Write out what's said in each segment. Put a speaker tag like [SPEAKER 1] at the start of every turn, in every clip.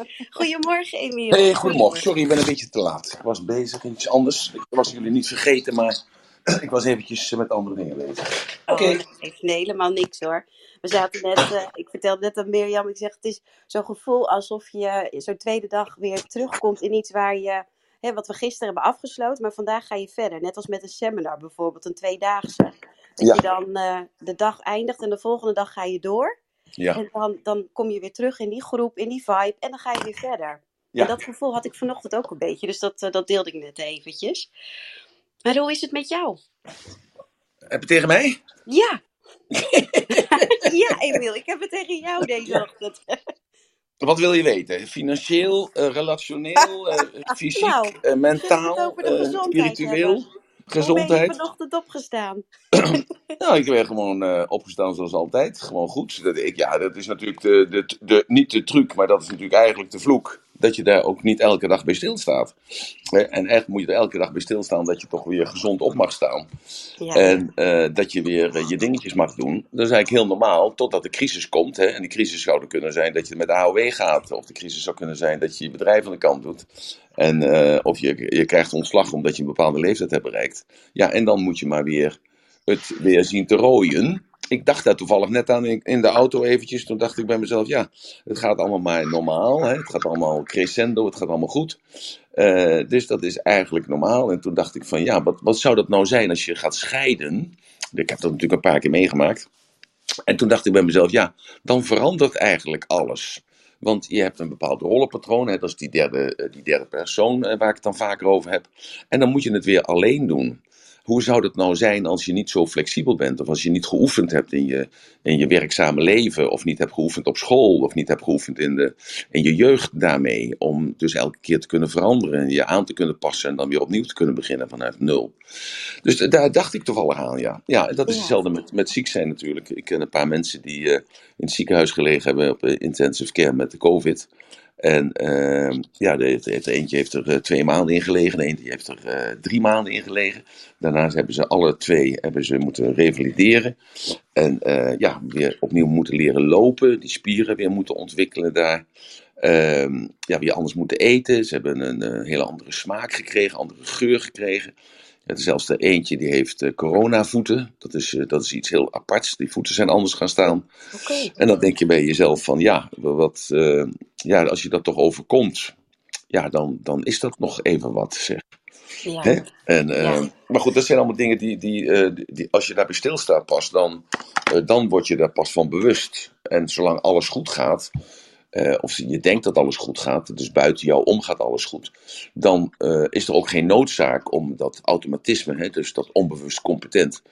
[SPEAKER 1] Goedemorgen, Emiel.
[SPEAKER 2] Hey, goedemorgen. Sorry, ik ben een beetje te laat. Ik was bezig, iets anders. Ik was jullie niet vergeten, maar ik was eventjes met andere dingen bezig. Oké.
[SPEAKER 1] Oh, nee, heeft nee, helemaal niks hoor. We zaten net, eh, ik vertelde net aan Mirjam, ik zeg het is zo'n gevoel alsof je zo'n tweede dag weer terugkomt in iets waar je, hè, wat we gisteren hebben afgesloten, maar vandaag ga je verder. Net als met een seminar bijvoorbeeld, een tweedaagse. Dat
[SPEAKER 2] Ja,
[SPEAKER 1] je dan eh, de dag eindigt en de volgende dag ga je door.
[SPEAKER 2] Ja,
[SPEAKER 1] En dan, dan kom je weer terug in die groep, in die vibe en dan ga je weer verder. En dat gevoel had ik vanochtend ook een beetje, dus dat, eh, dat deelde ik net eventjes. Maar hoe is het met jou?
[SPEAKER 2] Heb je tegen mij?
[SPEAKER 1] Ja, ja, Emiel, ik heb het tegen jou deze ochtend.
[SPEAKER 2] Wat wil je weten? Financieel, eh, relationeel, eh, fysiek,
[SPEAKER 1] Nou,
[SPEAKER 2] mentaal, eh,
[SPEAKER 1] gezondheid. Hoe ben je vanochtend opgestaan?
[SPEAKER 2] Nou, ik ben gewoon eh, opgestaan zoals altijd. Gewoon goed. Dat, ik, ja, dat is natuurlijk de, de, de, niet de truc, maar dat is natuurlijk eigenlijk de vloek. Dat je daar ook niet elke dag bij stilstaat. En echt moet je er elke dag bij stilstaan dat je toch weer gezond op mag staan.
[SPEAKER 1] Ja,
[SPEAKER 2] En eh, dat je weer eh, je dingetjes mag doen. Dat is eigenlijk heel normaal, totdat de crisis komt. Hè. En die crisis zou er kunnen zijn dat je met de AOW gaat. Of de crisis zou kunnen zijn dat je je bedrijf aan de kant doet. En, eh, of je, je krijgt ontslag omdat je een bepaalde leeftijd hebt bereikt. Ja, en dan moet je maar weer het weer zien te rooien. Ik dacht daar toevallig net aan in, de auto eventjes. Toen dacht ik bij mezelf, ja, het gaat allemaal maar normaal. Hè? Het gaat allemaal crescendo, het gaat allemaal goed. Eh, dus dat is eigenlijk normaal. En toen dacht ik van, ja, wat, wat zou dat nou zijn als je gaat scheiden? Ik heb dat natuurlijk een paar keer meegemaakt. En toen dacht ik bij mezelf, ja, dan verandert eigenlijk alles. Want je hebt een bepaald rollenpatroon, dat is die derde, eh, die derde persoon eh, waar ik het dan vaker over heb. En dan moet je het weer alleen doen. Hoe zou dat nou zijn als je niet zo flexibel bent, of als je niet geoefend hebt in je, in je werkzame leven, of niet hebt geoefend op school, of niet hebt geoefend in, de, in je jeugd daarmee, om dus elke keer te kunnen veranderen en je aan te kunnen passen en dan weer opnieuw te kunnen beginnen vanuit nul. Dus daar dacht ik toevallig aan, ja. Ja, dat is hetzelfde met, met ziek zijn natuurlijk. Ik ken een paar mensen die eh, in het ziekenhuis gelegen hebben op eh, intensive care met de COVID. En eh, ja, de, eentje heeft er eh, twee maanden in gelegen, de eentje heeft er eh, drie maanden in gelegen. Daarnaast hebben ze alle twee hebben ze moeten revalideren. En eh, ja, weer opnieuw moeten leren lopen, die spieren weer moeten ontwikkelen daar. Ehm, ja, weer anders moeten eten. Ze hebben een, eh, hele andere smaak gekregen, andere geur gekregen. Het is zelfs de eentje die heeft eh, coronavoeten. Dat is, eh, dat is iets heel aparts. Die voeten zijn anders gaan staan. En dan denk je bij jezelf van ja, wat, eh, ja als je dat toch overkomt, ja, dan, dan is dat nog even wat zeg. Hè?
[SPEAKER 1] Ja,
[SPEAKER 2] En,
[SPEAKER 1] ja,
[SPEAKER 2] Maar goed, dat zijn allemaal dingen die, die, die, als je daarbij stilstaat pas, dan, dan word je daar pas van bewust. En zolang alles goed gaat, eh, of je denkt dat alles goed gaat, dus buiten jou om gaat alles goed, dan eh, is er ook geen noodzaak om dat automatisme, hè, dus dat onbewust competent,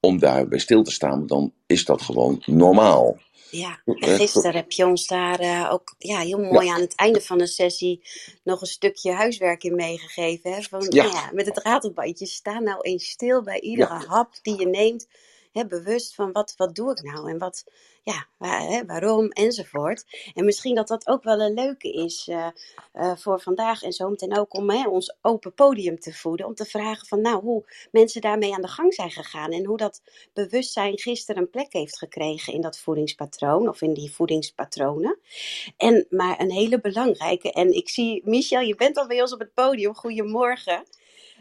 [SPEAKER 2] om daarbij stil te staan, dan is dat gewoon normaal.
[SPEAKER 1] ja. En
[SPEAKER 2] Eh,
[SPEAKER 1] gisteren heb je ons daar ook ja, heel
[SPEAKER 2] Ja,
[SPEAKER 1] mooi aan het einde van de sessie nog een stukje huiswerk in meegegeven. Hè? Van,
[SPEAKER 2] ja,
[SPEAKER 1] ja, met het ratelbandje, sta nou eens stil bij iedere
[SPEAKER 2] ja,
[SPEAKER 1] hap die je neemt. Bewust van wat, wat doe ik nou en wat, ja, hè, waarom enzovoort. En misschien dat dat ook wel een leuke is eh, eh, voor vandaag en zometeen ook om hè, ons open podium te voeden. Om te vragen van nou hoe mensen daarmee aan de gang zijn gegaan. En hoe dat bewustzijn gisteren een plek heeft gekregen in dat voedingspatroon of in die voedingspatronen. En maar een hele belangrijke. En ik zie, Michel, je bent al bij ons op het podium. Goedemorgen.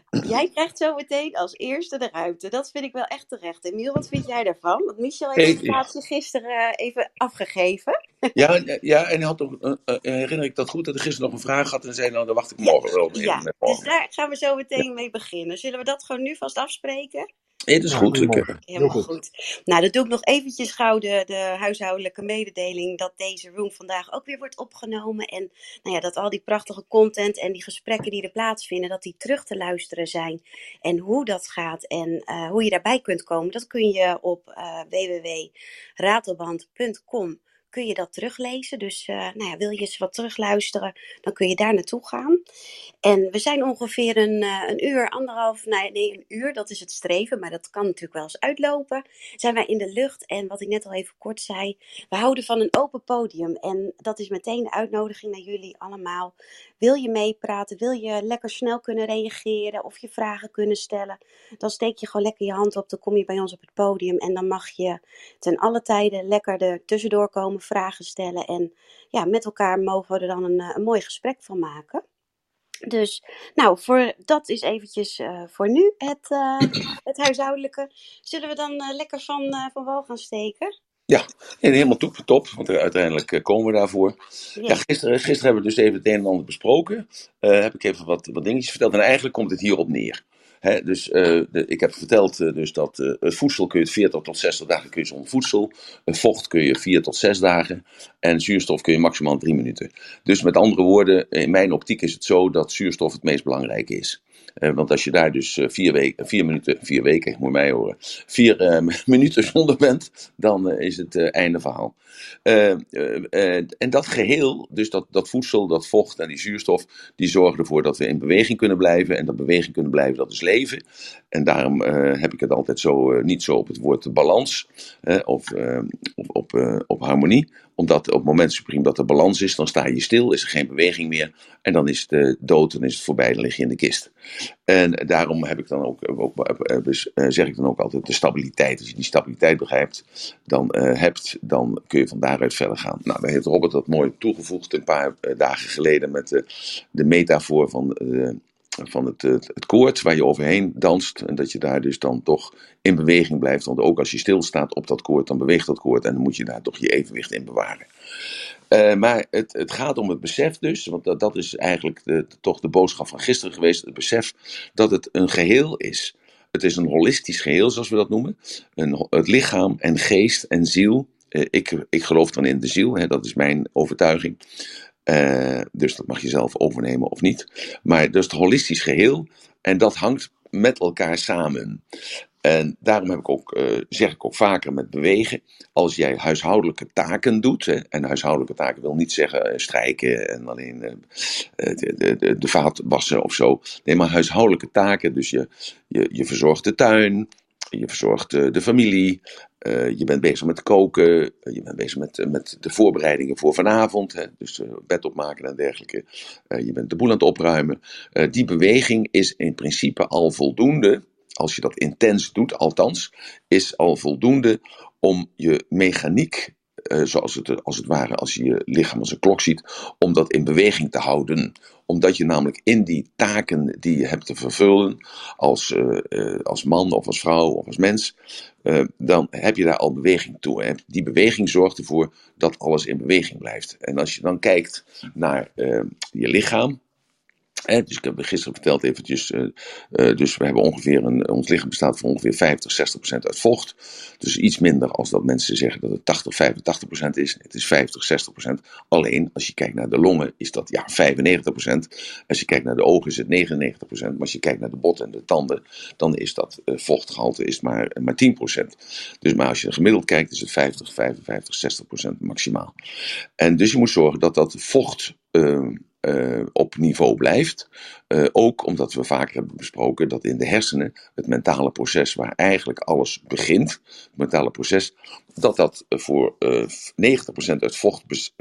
[SPEAKER 1] Jij krijgt zo meteen als eerste de ruimte. Dat vind ik wel echt terecht. Emiel, wat vind jij daarvan? Want Michel heeft het
[SPEAKER 2] Hey,
[SPEAKER 1] plaatsje gisteren eh, even afgegeven.
[SPEAKER 2] Ja, ja, en hij had toch, eh, eh, herinner ik dat goed, dat hij gisteren nog een vraag had en zei, nou, dan wacht ik morgen wel
[SPEAKER 1] ja. Dus daar gaan we zo meteen mee beginnen. Zullen we dat gewoon nu vast afspreken?
[SPEAKER 2] Nee, dat is
[SPEAKER 3] Ja,
[SPEAKER 2] goed. Eh,
[SPEAKER 3] Heel
[SPEAKER 1] Helemaal
[SPEAKER 3] goed.
[SPEAKER 1] goed. Nou, dan doe ik nog eventjes gauw de, de huishoudelijke mededeling dat deze room vandaag ook weer wordt opgenomen. En nou ja, dat al die prachtige content en die gesprekken die er plaatsvinden, dat die terug te luisteren zijn. En hoe dat gaat en eh, hoe je daarbij kunt komen, dat kun je op eh www.ratelband.com kun je dat teruglezen. Dus eh, nou ja, wil je eens wat terugluisteren, dan kun je daar naartoe gaan. En we zijn ongeveer een, eh, een uur, anderhalf, nee, nee, een uur, dat is het streven, maar dat kan natuurlijk wel eens uitlopen. Zijn wij in de lucht en wat ik net al even kort zei, we houden van een open podium. En dat is meteen de uitnodiging naar jullie allemaal. Wil je meepraten? Wil je lekker snel kunnen reageren of je vragen kunnen stellen? Dan steek je gewoon lekker je hand op, dan kom je bij ons op het podium en dan mag je ten alle tijden lekker er tussendoor komen vragen stellen. En ja, met elkaar mogen we er dan een, een mooi gesprek van maken. Dus, nou, voor, dat is eventjes uh, voor nu het, uh, het huishoudelijke. Zullen we dan uh, lekker van, van wal gaan steken?
[SPEAKER 2] Ja, en helemaal top, top, want uiteindelijk komen we daarvoor. Ja. ja, gisteren, gisteren hebben we dus even het een en ander besproken. heb ik even wat, wat dingetjes verteld en eigenlijk komt het hierop neer dus uh, de, ik heb verteld uh, dus dat uh, voedsel kun je 40 tot 60 dagen kun je zonder voedsel. Vocht kun je 4 tot 6 dagen. En zuurstof kun je maximaal 3 minuten. Dus met andere woorden, in mijn optiek is het zo dat zuurstof het meest belangrijke is. Want als je daar dus vier, weken, minuten, vier weken, moet mij horen, vier minuten zonder bent, dan is het einde verhaal. en dat geheel, dus dat, dat voedsel, dat vocht en die zuurstof, die zorgen ervoor dat we in beweging kunnen blijven. En dat beweging kunnen blijven, dat is leven. En daarom heb ik het altijd zo, niet zo op het woord balans of, of op, op harmonie. Omdat op het moment supreme dat er balans is, dan sta je stil, is er geen beweging meer. En dan is het dood, dan is het voorbij, dan lig je in de kist. En daarom heb ik dan ook, ook dus, zeg ik dan ook altijd de stabiliteit. Als je die stabiliteit begrijpt, dan, hebt, dan kun je van daaruit verder gaan. Nou, daar heeft Robert dat mooi toegevoegd een paar dagen geleden met de, de metafoor van van het, het, het, koord waar je overheen danst. En dat je daar dus dan toch in beweging blijft. Want ook als je stilstaat op dat koord, dan beweegt dat koord. En dan moet je daar toch je evenwicht in bewaren. Uh, maar het, het, gaat om het besef dus, want dat, is eigenlijk de, toch de boodschap van gisteren geweest. Het besef dat het een geheel is. Het is een holistisch geheel, zoals we dat noemen. Een, het lichaam en geest en ziel. Uh, ik, ik geloof dan in de ziel, hè, dat is mijn overtuiging. Uh, dus dat mag je zelf overnemen of niet. Maar dus het holistisch geheel. En dat hangt met elkaar samen. En daarom heb ik ook, uh, zeg ik ook vaker met bewegen. Als jij huishoudelijke taken doet. En huishoudelijke taken wil niet zeggen uh, strijken en alleen de, de, de, de, vaat wassen of zo. Nee, maar huishoudelijke taken. Dus je, je, je verzorgt de tuin. Je verzorgt de familie, je bent bezig met koken, je bent bezig met, met de voorbereidingen voor vanavond, hè, dus bed opmaken en dergelijke. je bent de boel aan het opruimen. die beweging is in principe al voldoende, als je dat intens doet, althans, is al voldoende om je mechaniek uh, zoals het, als het ware, als je je lichaam als een klok ziet, om dat in beweging te houden. Omdat je namelijk in die taken die je hebt te vervullen, als, uh, uh, als man of als vrouw of als mens, dan heb je daar al beweging toe. Die beweging zorgt ervoor dat alles in beweging blijft. En als je dan kijkt naar je lichaam, dus ik heb gisteren verteld eventjes, uh, uh, dus we hebben ongeveer een, ons lichaam bestaat voor ongeveer 50, 60 procent uit vocht. Dus iets minder als dat mensen zeggen dat het 80, 85 procent is. Het is 50, 60 procent. Alleen als je kijkt naar de longen is dat ja 95 procent. Als je kijkt naar de ogen is het 99 procent. Maar als je kijkt naar de botten en de tanden, dan is dat uh, vochtgehalte is maar, maar 10 procent. Dus maar als je gemiddeld kijkt is het 50, 55, 60 procent maximaal. En dus je moet zorgen dat dat vocht ehm, uh, op niveau blijft. Uh, ook omdat we vaker hebben besproken dat in de hersenen het mentale proces waar eigenlijk alles begint, het mentale proces, dat dat voor uh, 90% uit vocht bes,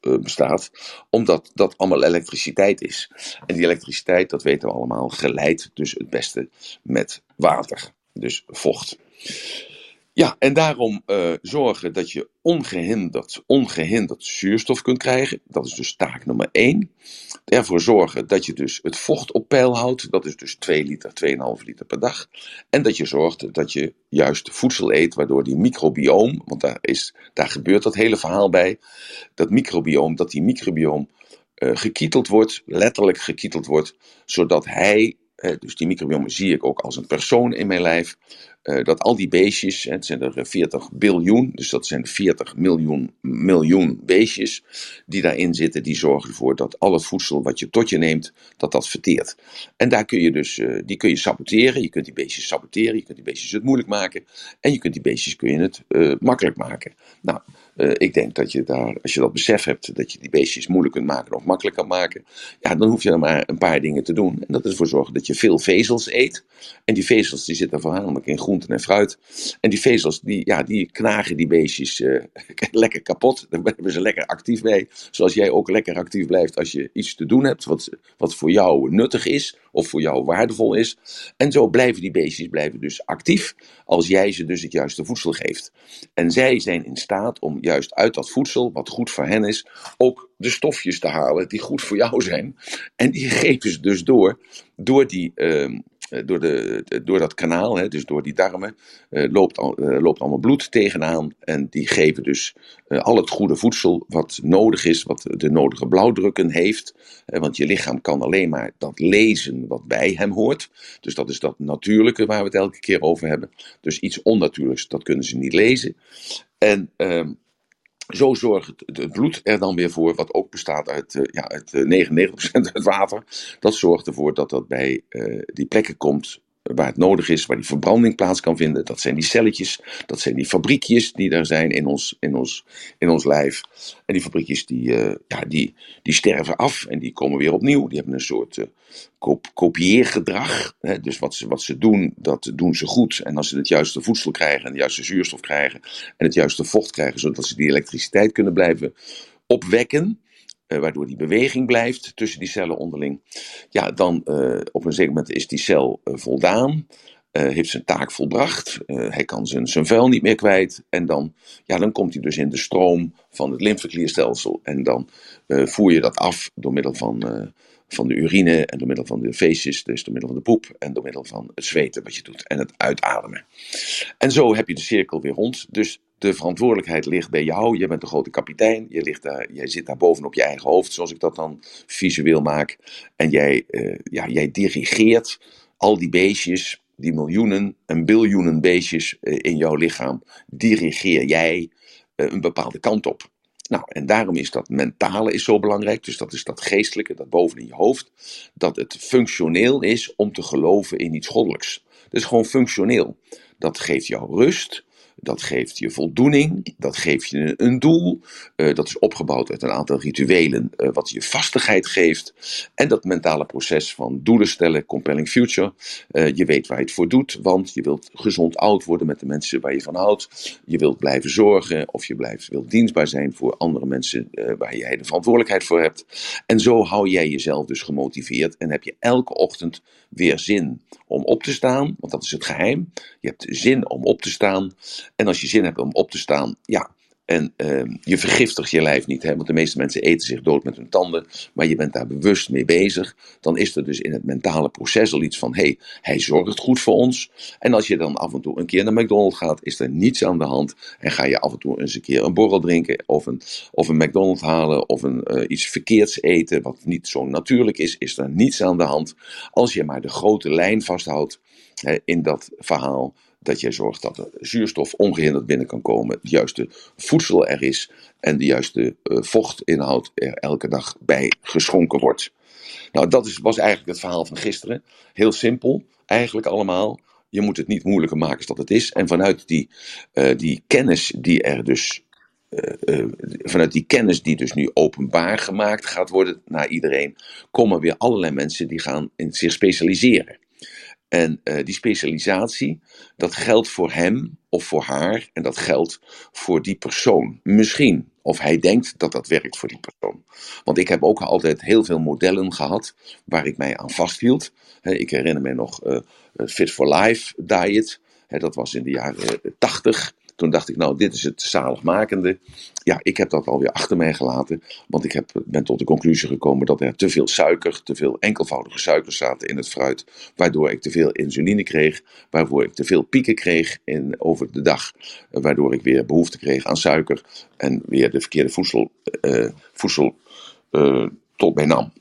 [SPEAKER 2] bestaat, omdat dat allemaal elektriciteit is. En die elektriciteit, dat weten we allemaal, geleidt dus het beste met water, dus vocht. Ja, en daarom uh, zorgen dat je ongehinderd, ongehinderd zuurstof kunt krijgen. Dat is dus taak nummer 1. Ervoor zorgen dat je dus het vocht op peil houdt. Dat is dus 2 liter, 2,5 liter per dag. En dat je zorgt dat je juist voedsel eet, waardoor die microbioom, want daar, is, daar gebeurt dat hele verhaal bij. Dat microbioom, dat die microbioom uh, gekieteld wordt, letterlijk gekieteld wordt, zodat hij dus die microbiome zie ik ook als een persoon in mijn lijf. Uh, dat al die beestjes, het zijn er 40 biljoen, dus dat zijn 40 miljoen, miljoen beestjes die daarin zitten, die zorgen ervoor dat al het voedsel wat je tot je neemt, dat dat verteert. En daar kun je dus, uh, die kun je saboteren, je kunt die beestjes saboteren, je kunt die beestjes het moeilijk maken en je kunt die beestjes kun je het makkelijk maken. Nou, uh, ik denk dat je daar, als je dat besef hebt, dat je die beestjes moeilijk kunt maken of makkelijk kan maken, ja, dan hoef je maar een paar dingen te doen. En dat is ervoor zorgen dat je veel vezels eet. En die vezels die zitten voornamelijk in groente groenten en fruit. En die vezels, die, ja, die knagen die beestjes uh, lekker kapot. Daar hebben ze lekker actief mee. Zoals jij ook lekker actief blijft als je iets te doen hebt wat, wat voor jou nuttig is of voor jou waardevol is. En zo blijven die beestjes blijven dus actief als jij ze dus het juiste voedsel geeft. En zij zijn in staat om juist uit dat voedsel, wat goed voor hen is, ook de stofjes te halen die goed voor jou zijn. En die geven ze dus door, door die, uh, eh, door, de, door dat kanaal, hè, dus door die darmen, uh, loopt, al, uh, loopt allemaal bloed tegenaan. En die geven dus al het goede voedsel wat nodig is, wat de nodige blauwdrukken heeft. want je lichaam kan alleen maar dat lezen wat bij hem hoort. Dus dat is dat natuurlijke waar we het elke keer over hebben. Dus iets onnatuurlijks, dat kunnen ze niet lezen. En ehm, zo zorgt het, bloed er dan weer voor, wat ook bestaat uit, uh, ja, uit 99% uit water. Dat zorgt ervoor dat dat bij uh, die plekken komt waar het nodig is, waar die verbranding plaats kan vinden. Dat zijn die celletjes, dat zijn die fabriekjes die er zijn in ons, in ons, in ons lijf. En die fabriekjes die, uh, ja, die, die sterven af en die komen weer opnieuw. Die hebben een soort uh, kop kopieergedrag. Hè? Dus wat ze, wat ze doen, dat doen ze goed. En als ze het juiste voedsel krijgen en de juiste zuurstof krijgen en het juiste vocht krijgen, zodat ze die elektriciteit kunnen blijven opwekken, uh, waardoor die beweging blijft tussen die cellen onderling, ja, dan uh, op een zeker moment is die cel uh, voldaan, heeft zijn taak volbracht, hij kan zijn, zijn vuil niet meer kwijt en dan, ja, dan komt hij dus in de stroom van het lymfeklierstelsel en dan voer je dat af door middel van van de urine en door middel van de feestjes, dus door middel van de poep en door middel van het zweten wat je doet en het uitademen. En zo heb je de cirkel weer rond. Dus de verantwoordelijkheid ligt bij jou. Je bent de grote kapitein. Je ligt daar, jij zit daar bovenop je eigen hoofd, zoals ik dat dan visueel maak. En jij, uh, ja, jij dirigeert al die beestjes, die miljoenen en biljoenen beestjes uh, in jouw lichaam, dirigeer jij uh, een bepaalde kant op. Nou, en daarom is dat mentale is zo belangrijk. Dus dat is dat geestelijke, dat boven in je hoofd. Dat het functioneel is om te geloven in iets goddelijks. Is gewoon functioneel. Dat geeft jou rust. Dat geeft je voldoening, dat geeft je een doel. Uh, dat is opgebouwd uit een aantal rituelen, uh, wat je vastigheid geeft. En dat mentale proces van doelen stellen, compelling future. Uh, je weet waar je het voor doet, want je wilt gezond oud worden met de mensen waar je van houdt. Je wilt blijven zorgen of je blijft, wilt dienstbaar zijn voor andere mensen waar jij de verantwoordelijkheid voor hebt. En zo hou jij jezelf dus gemotiveerd en heb je elke ochtend weer zin om op te staan, want dat is het geheim. Je hebt zin om op te staan. En als je zin hebt om op te staan, ja, en uh, je vergiftigt je lijf niet, hè? want de meeste mensen eten zich dood met hun tanden, maar je bent daar bewust mee bezig. Dan is er dus in het mentale proces al iets van: hé, hey, hij zorgt goed voor ons. En als je dan af en toe een keer naar McDonald's gaat, is er niets aan de hand. En ga je af en toe eens een keer een borrel drinken, of een, of een McDonald's halen, of een, uh, iets verkeerds eten, wat niet zo natuurlijk is, is er niets aan de hand. Als je maar de grote lijn vasthoudt in dat verhaal dat jij zorgt dat de zuurstof ongehinderd binnen kan komen, het juiste voedsel er is en de juiste uh, vochtinhoud er elke dag bij geschonken wordt. Nou, dat is, was eigenlijk het verhaal van gisteren. Heel simpel, eigenlijk allemaal. Je moet het niet moeilijker maken dan het is. En vanuit die, uh, die kennis die er dus uh, vanuit die kennis die dus nu openbaar gemaakt gaat worden naar iedereen, komen weer allerlei mensen die gaan in zich specialiseren. En uh, die specialisatie, dat geldt voor hem of voor haar en dat geldt voor die persoon. Misschien, of hij denkt dat dat werkt voor die persoon. Want ik heb ook altijd heel veel modellen gehad waar ik mij aan vasthield. Ik herinner me nog uh, Fit for Life diet. Dat was in de jaren 80. Toen dacht ik, nou, dit is het zaligmakende. Ja, ik heb dat alweer achter mij gelaten. Want ik heb, ben tot de conclusie gekomen dat er te veel suiker, te veel enkelvoudige suikers zaten in het fruit. Waardoor ik te veel insuline kreeg. Waardoor ik te veel pieken kreeg in, over de dag. Waardoor ik weer behoefte kreeg aan suiker. En weer de verkeerde voedsel, uh, voedsel uh, tot mij nam.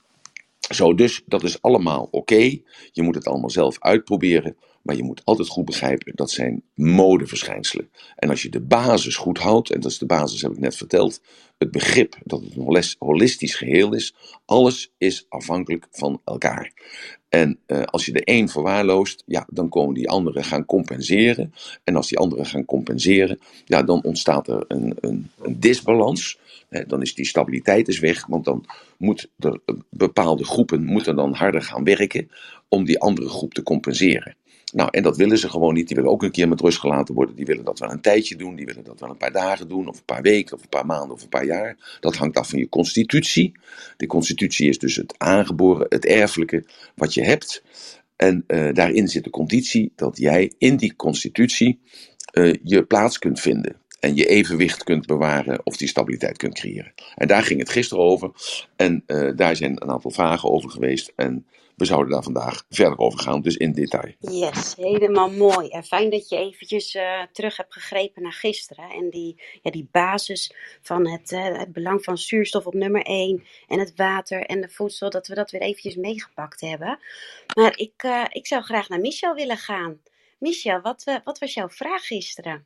[SPEAKER 2] Zo, dus dat is allemaal oké. Je moet het allemaal zelf uitproberen. Maar je moet altijd goed begrijpen, dat zijn modeverschijnselen. En als je de basis goed houdt, en dat is de basis, heb ik net verteld, het begrip dat het een holistisch geheel is, alles is afhankelijk van elkaar. En uh, als je de een verwaarloost, ja, dan komen die anderen gaan compenseren. En als die anderen gaan compenseren, ja, dan ontstaat er een, een, een disbalans. dan is die stabiliteit is weg, want dan moeten bepaalde groepen moeten dan harder gaan werken om die andere groep te compenseren. Nou, en dat willen ze gewoon niet. Die willen ook een keer met rust gelaten worden. Die willen dat wel een tijdje doen. Die willen dat wel een paar dagen doen, of een paar weken, of een paar maanden, of een paar jaar. Dat hangt af van je constitutie. De constitutie is dus het aangeboren, het erfelijke wat je hebt. En uh, daarin zit de conditie dat jij in die constitutie uh, je plaats kunt vinden. En je evenwicht kunt bewaren of die stabiliteit kunt creëren. En daar ging het gisteren over. En uh, daar zijn een aantal vragen over geweest. En we zouden daar vandaag verder over gaan, dus in detail.
[SPEAKER 1] Yes, helemaal mooi. En fijn dat je eventjes uh, terug hebt gegrepen naar gisteren. En die, ja, die basis van het, uh, het belang van zuurstof op nummer 1 en het water en de voedsel, dat we dat weer eventjes meegepakt hebben. Maar ik, uh, ik zou graag naar Michel willen gaan. Michel, wat, wat was jouw vraag gisteren?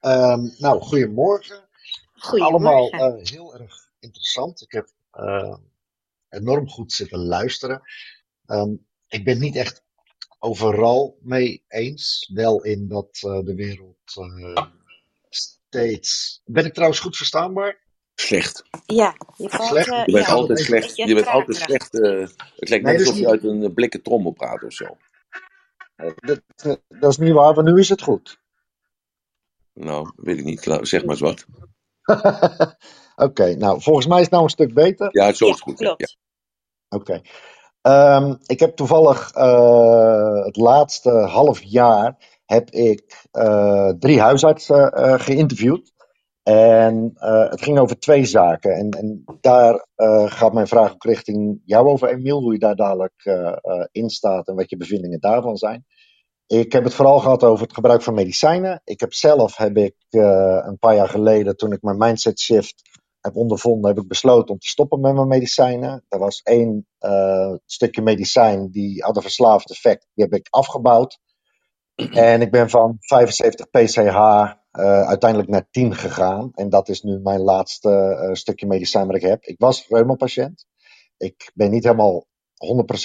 [SPEAKER 3] Um, nou, goedemorgen.
[SPEAKER 1] Goedemorgen.
[SPEAKER 3] Allemaal heel erg interessant. Ik heb enorm goed zitten luisteren. Um, ik ben niet echt overal mee eens. Wel in dat uh, de wereld uh, steeds. Ben ik trouwens goed verstaanbaar?
[SPEAKER 2] Slecht.
[SPEAKER 1] Ja, je, valt,
[SPEAKER 3] Slecht?
[SPEAKER 1] Uh,
[SPEAKER 2] Je bent
[SPEAKER 1] ja,
[SPEAKER 2] altijd slecht. Je bent altijd slecht. Uh, het lijkt net
[SPEAKER 3] Nee, dus
[SPEAKER 2] alsof je uit een blikken trommel praat of zo.
[SPEAKER 3] Dat, eh, dat is niet waar, maar nu is het goed.
[SPEAKER 2] Nou, weet ik niet. Zeg maar eens wat.
[SPEAKER 3] Oké, nou volgens mij is het nou een stuk beter.
[SPEAKER 2] Ja, zo is
[SPEAKER 1] ja,
[SPEAKER 2] het goed. Ja.
[SPEAKER 1] klopt.
[SPEAKER 3] Oké. Ehm, ik heb toevallig eh, het laatste half jaar heb ik eh, drie huisartsen eh, geïnterviewd. En eh, het ging over twee zaken. En, en daar eh, gaat mijn vraag ook richting jou over, Emiel. Hoe je daar dadelijk eh, eh, in staat en wat je bevindingen daarvan zijn. Ik heb het vooral gehad over het gebruik van medicijnen. Ik heb zelf, heb ik eh, een paar jaar geleden, toen ik mijn mindset shift heb ondervonden, heb ik besloten om te stoppen met mijn medicijnen. Er was één eh, stukje medicijn die had een verslaafd effect. Die heb ik afgebouwd. En ik ben van 75 pch uh, uiteindelijk naar 10 gegaan. En dat is nu mijn laatste stukje medicijn wat ik heb. Ik was reumapatiënt. Ik ben niet helemaal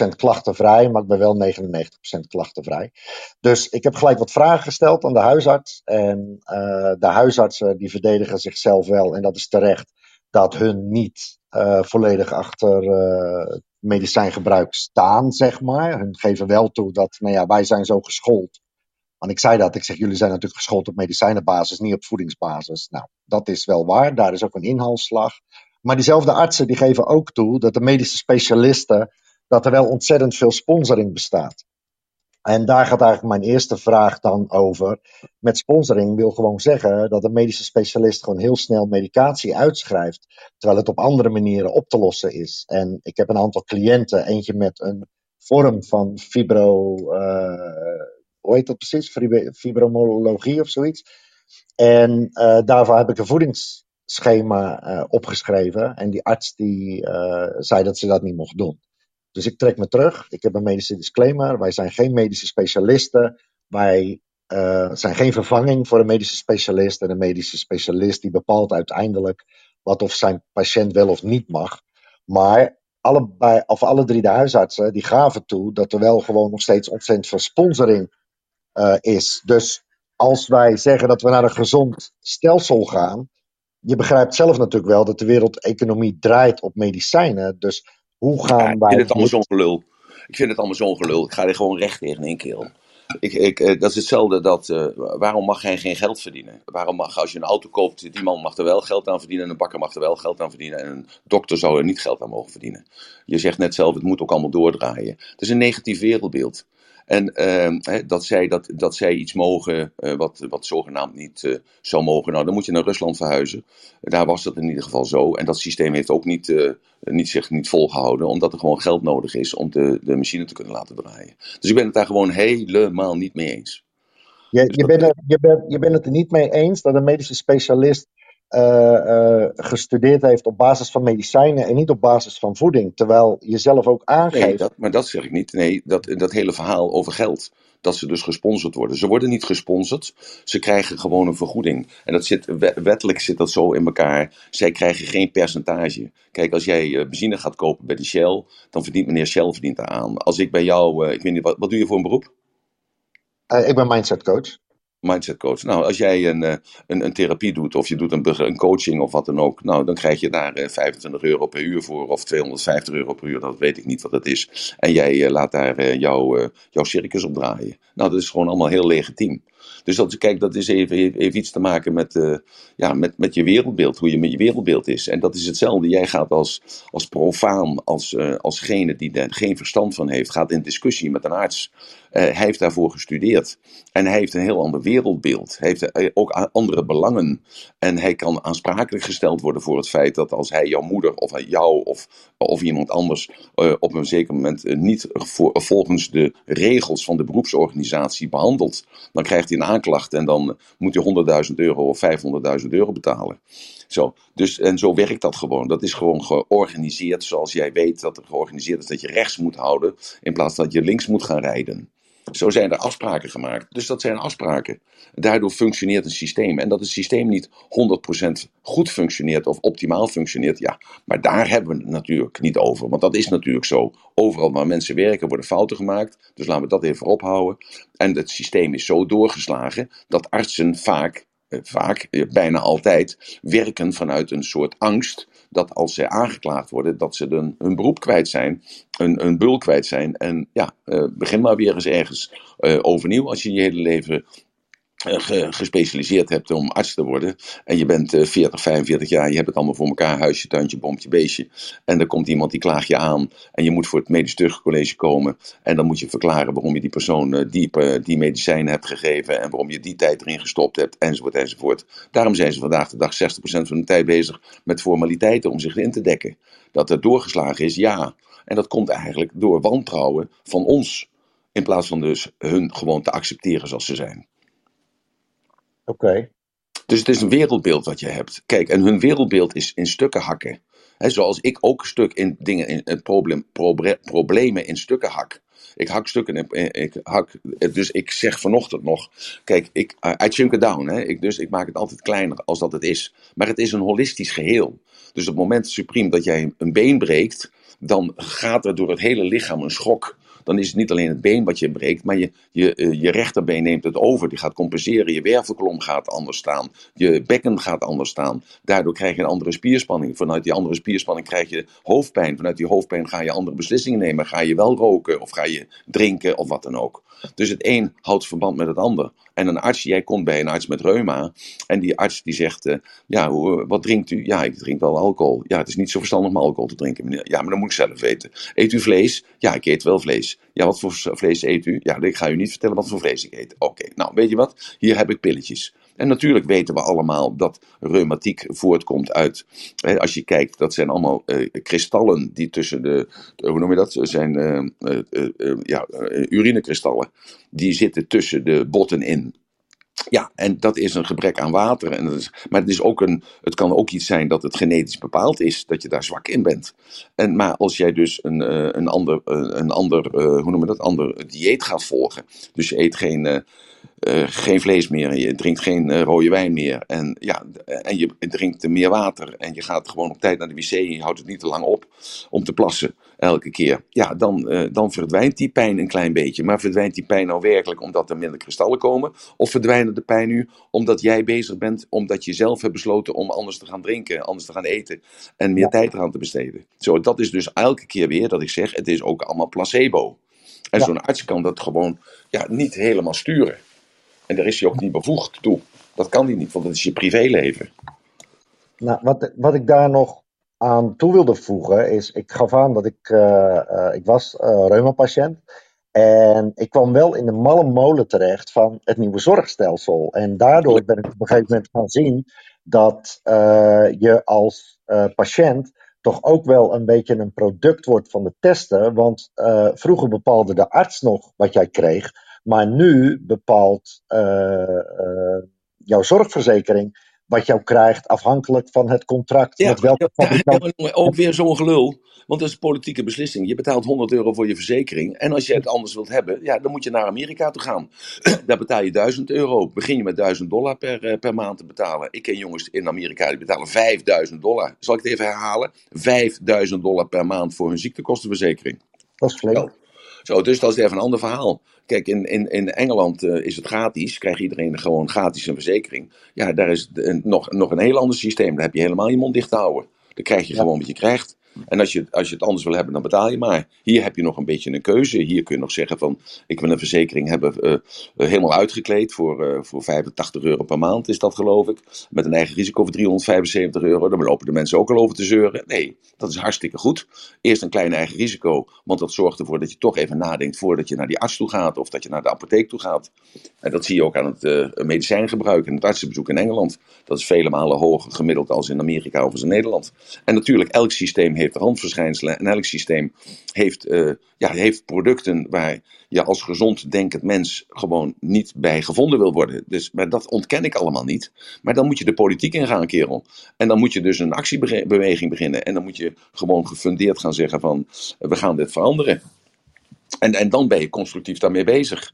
[SPEAKER 3] 100% klachtenvrij, maar ik ben wel 99% klachtenvrij. Dus ik heb gelijk wat vragen gesteld aan de huisarts. En uh, de huisartsen die verdedigen zichzelf wel, en dat is terecht, dat hun niet uh, volledig achter uh, medicijngebruik staan, zeg maar. Hun geven wel toe dat, nou ja, wij zijn zo geschoold. Want ik zei dat, ik zeg, jullie zijn natuurlijk geschoold op medicijnenbasis, niet op voedingsbasis. Nou, dat is wel waar, daar is ook een inhaalslag. Maar diezelfde artsen die geven ook toe dat de medische specialisten, dat er wel ontzettend veel sponsoring bestaat. En daar gaat eigenlijk mijn eerste vraag dan over. Met sponsoring wil gewoon zeggen dat een medische specialist gewoon heel snel medicatie uitschrijft, terwijl het op andere manieren op te lossen is. En ik heb een aantal cliënten, eentje met een vorm van fibro, uh, hoe heet dat precies? Fibromologie of zoiets. En uh, daarvoor heb ik een voedingsschema uh, opgeschreven. En die arts die zei dat ze dat niet mocht doen. Dus ik trek me terug. Ik heb een medische disclaimer. Wij zijn geen medische specialisten. Wij uh, zijn geen vervanging voor een medische specialist. En een medische specialist die bepaalt uiteindelijk wat of zijn patiënt wel of niet mag. Maar allebei, of alle drie de huisartsen die gaven toe dat er wel gewoon nog steeds ontzettend veel sponsoring uh, is. Dus als wij zeggen dat we naar een gezond stelsel gaan. Je begrijpt zelf natuurlijk wel dat de wereldeconomie draait op medicijnen. Dus hoe gaan
[SPEAKER 2] Ja, ik
[SPEAKER 3] wij.
[SPEAKER 2] vind het allemaal zo'n gelul. Ik vind het allemaal zo'n gelul. Ik ga er gewoon recht tegen in één keer. Ik, ik, eh, dat is hetzelfde dat, eh, waarom mag hij geen geld verdienen? Waarom mag, als je een auto koopt, die man mag er wel geld aan verdienen en een bakker mag er wel geld aan verdienen en een dokter zou er niet geld aan mogen verdienen. Je zegt net zelf, het moet ook allemaal doordraaien. Het is een negatief wereldbeeld. En eh, hè, dat, zij, dat, dat zij iets mogen eh, wat, wat zogenaamd niet eh, zou mogen, nou dan moet je naar Rusland verhuizen. Daar was dat in ieder geval zo. En dat systeem heeft ook niet, eh, niet zich niet volgehouden, omdat er gewoon geld nodig is om de, de machine te kunnen laten draaien. Dus ik ben het daar gewoon helemaal niet mee eens.
[SPEAKER 3] Je,
[SPEAKER 2] Dus
[SPEAKER 3] je, bent het, je, bent, je bent het er niet mee eens dat een medische specialist gestudeerd heeft op basis van medicijnen en niet op basis van voeding. Terwijl je zelf ook aangeeft.
[SPEAKER 2] Nee, dat, maar dat zeg ik niet. Nee, dat, dat hele verhaal over geld. Dat ze dus gesponsord worden. Ze worden niet gesponsord. Ze krijgen gewoon een vergoeding. En dat zit, we- wettelijk zit dat zo in elkaar. Zij krijgen geen percentage. Kijk, als jij eh, benzine gaat kopen bij de Shell, dan verdient meneer Shell verdient aan. Als ik bij jou, eh, ik weet niet, wat, wat doe je voor een beroep?
[SPEAKER 3] Eh, ik ben mindset coach.
[SPEAKER 2] Mindset coach. Nou, als jij een, een, een therapie doet of je doet een, een coaching of wat dan ook, nou, dan krijg je daar 25 euro per uur voor of 250 euro per uur, dat weet ik niet wat dat is. En jij laat daar jouw, jouw circus op draaien. Nou, dat is gewoon allemaal heel legitiem. Dus dat, kijk, dat is even, heeft iets te maken met, ja, met, met je wereldbeeld, hoe je met je wereldbeeld is. En dat is hetzelfde. Jij gaat als, als profaan, als, uh, alsgene die er geen verstand van heeft, gaat in discussie met een arts. Uh, hij heeft daarvoor gestudeerd. En hij heeft een heel ander wereldbeeld. Hij heeft ook andere belangen. En hij kan aansprakelijk gesteld worden voor het feit dat als hij jouw moeder of jou of, of iemand anders op een zeker moment niet volgens de regels van de beroepsorganisatie behandelt, dan krijgt hij een aanklacht en dan moet je 100.000 euro of 500.000 euro betalen. Zo, dus, en zo werkt dat gewoon. Dat is gewoon georganiseerd zoals jij weet dat er georganiseerd is dat je rechts moet houden in plaats dat je links moet gaan rijden. Zo zijn er afspraken gemaakt. Dus dat zijn afspraken. Daardoor functioneert een systeem. En dat het systeem niet 100% goed functioneert of optimaal functioneert, ja. Maar daar hebben we het natuurlijk niet over. Want dat is natuurlijk zo. Overal waar mensen werken worden fouten gemaakt. Dus laten we dat even ophouden. En het systeem is zo doorgeslagen dat artsen vaak eh, vaak, eh, bijna altijd, werken vanuit een soort angst dat als ze aangeklaagd worden, dat ze dan hun beroep kwijt zijn, een, een bul kwijt zijn. En ja, uh, begin maar weer eens ergens uh, overnieuw als je je hele leven uh, gespecialiseerd hebt om arts te worden. En je bent 40, 45 jaar, je hebt het allemaal voor elkaar, huisje, tuintje, bompje, beestje. En er komt iemand die klaagt je aan en je moet voor het medisch terugcollege komen. En dan moet je verklaren waarom je die persoon die, die medicijnen hebt gegeven en waarom je die tijd erin gestopt hebt, enzovoort, enzovoort. Daarom zijn ze vandaag de dag 60% van de tijd bezig met formaliteiten om zich in te dekken. Dat er doorgeslagen is, ja. En dat komt eigenlijk door wantrouwen van ons. In plaats van dus hun gewoon te accepteren zoals ze zijn.
[SPEAKER 3] Oké.
[SPEAKER 2] Dus het is een wereldbeeld wat je hebt. Kijk, en hun wereldbeeld is in stukken hakken. He, zoals ik ook stuk in dingen, in, in problem, problemen in stukken hak. Ik hak stukken in, ik hak, dus ik zeg vanochtend nog, kijk, ik, I chunk it down, hè, ik, dus ik maak het altijd kleiner als dat het is. Maar het is een holistisch geheel. Dus op het moment supreme dat jij een been breekt, dan gaat er door het hele lichaam een schok dan is het niet alleen het been wat je breekt, maar je, je, eh, je rechterbeen neemt het over. Die gaat compenseren. Je wervelkolom gaat anders staan. Je bekken gaat anders staan. Daardoor krijg je een andere spierspanning. Vanuit die andere spierspanning krijg je hoofdpijn. Vanuit die hoofdpijn ga je andere beslissingen nemen. Ga je wel roken of ga je drinken of wat dan ook. Dus het een houdt verband met het ander. En een arts, jij komt bij een arts met reuma. En die arts die zegt, uh, ja, wat drinkt u? Ja, ik drink wel alcohol. Ja, het is niet zo verstandig om alcohol te drinken, meneer. Ja, maar dan moet ik zelf weten. Eet u vlees? Ja, ik eet wel vlees. Ja, wat voor vlees eet u? Ja, ik ga u niet vertellen wat voor vlees ik eet. Oké, nou, weet je wat? Hier heb ik pilletjes. En natuurlijk weten we allemaal dat reumatiek voortkomt uit, hè, als je kijkt, dat zijn allemaal uh, kristallen die tussen de, hoe noem je dat, zijn uh, uh, ja, urinekristallen, die zitten tussen de botten in. Ja, en dat is een gebrek aan water. En dat is, maar het, is ook een, het kan ook iets zijn dat het genetisch bepaald is, dat je daar zwak in bent. En, maar als jij dus een, een ander, een ander hoe noem je dat, ander dieet gaat volgen, dus je eet geen uh, geen vlees meer, je drinkt geen uh, rode wijn meer. En, ja, en je drinkt meer water. En je gaat gewoon op tijd naar de wc en je houdt het niet te lang op om te plassen elke keer. Ja, dan, uh, dan verdwijnt die pijn een klein beetje. Maar verdwijnt die pijn nou werkelijk omdat er minder kristallen komen? Of verdwijnt de pijn nu omdat jij bezig bent, omdat je zelf hebt besloten om anders te gaan drinken, anders te gaan eten en meer ja. tijd eraan te besteden? Zo, dat is dus elke keer weer dat ik zeg, het is ook allemaal placebo. En ja. zo'n arts kan dat gewoon ja, niet helemaal sturen. En daar is hij ook niet bevoegd toe. Dat kan hij niet, want dat is je privéleven.
[SPEAKER 3] Nou, wat, wat ik daar nog aan toe wilde voegen is, ik gaf aan dat ik, uh, uh, ik was uh, reumapatiënt. En ik kwam wel in de malle molen terecht van het nieuwe zorgstelsel. En daardoor ben ik op een gegeven moment gaan zien dat je als patiënt toch ook wel een beetje een product wordt van de testen. Want vroeger bepaalde de arts nog wat jij kreeg. Maar nu bepaalt uh, uh, jouw zorgverzekering wat jou krijgt afhankelijk van het contract.
[SPEAKER 2] Ja,
[SPEAKER 3] met welke
[SPEAKER 2] ja, ook weer zo'n gelul. Want dat is een politieke beslissing. Je betaalt 100 euro voor je verzekering. En als je het anders wilt hebben, ja, dan moet je naar Amerika toe gaan. Daar betaal je 1000 euro. Begin je met 1000 dollar per, uh, per maand te betalen. Ik ken jongens in Amerika die betalen 5000 dollar. Zal ik het even herhalen? 5000 dollar per maand voor hun ziektekostenverzekering.
[SPEAKER 3] Dat is flink.
[SPEAKER 2] Zo, dus dat is even een ander verhaal. Kijk, in, in, in Engeland uh, is het gratis, krijgt iedereen gewoon gratis een verzekering. Ja, daar is de, nog, nog een heel ander systeem. Daar heb je helemaal je mond dicht te houden. Dan krijg je ja. gewoon wat je krijgt. En als je, als je het anders wil hebben, dan betaal je maar. Hier heb je nog een beetje een keuze. Hier kun je nog zeggen van, ik wil een verzekering hebben uh, helemaal uitgekleed voor, uh, voor 85 euro per maand, is dat geloof ik. Met een eigen risico van 375 euro. Dan lopen de mensen ook al over te zeuren. Nee, dat is hartstikke goed. Eerst een klein eigen risico, want dat zorgt ervoor dat je toch even nadenkt voordat je naar die arts toe gaat of dat je naar de apotheek toe gaat. En dat zie je ook aan het medicijngebruik en het artsenbezoek in Engeland. Dat is vele malen hoger gemiddeld als in Amerika of in Nederland. En natuurlijk, elk systeem heeft randverschijnselen en elk systeem heeft, uh, ja, heeft producten waar je als gezond denkend mens gewoon niet bij gevonden wil worden. Dus, maar dat ontken ik allemaal niet. Maar dan moet je de politiek ingaan, kerel. En dan moet je dus een actiebeweging beginnen. En dan moet je gewoon gefundeerd gaan zeggen van, we gaan dit veranderen. En, en dan ben je constructief daarmee bezig.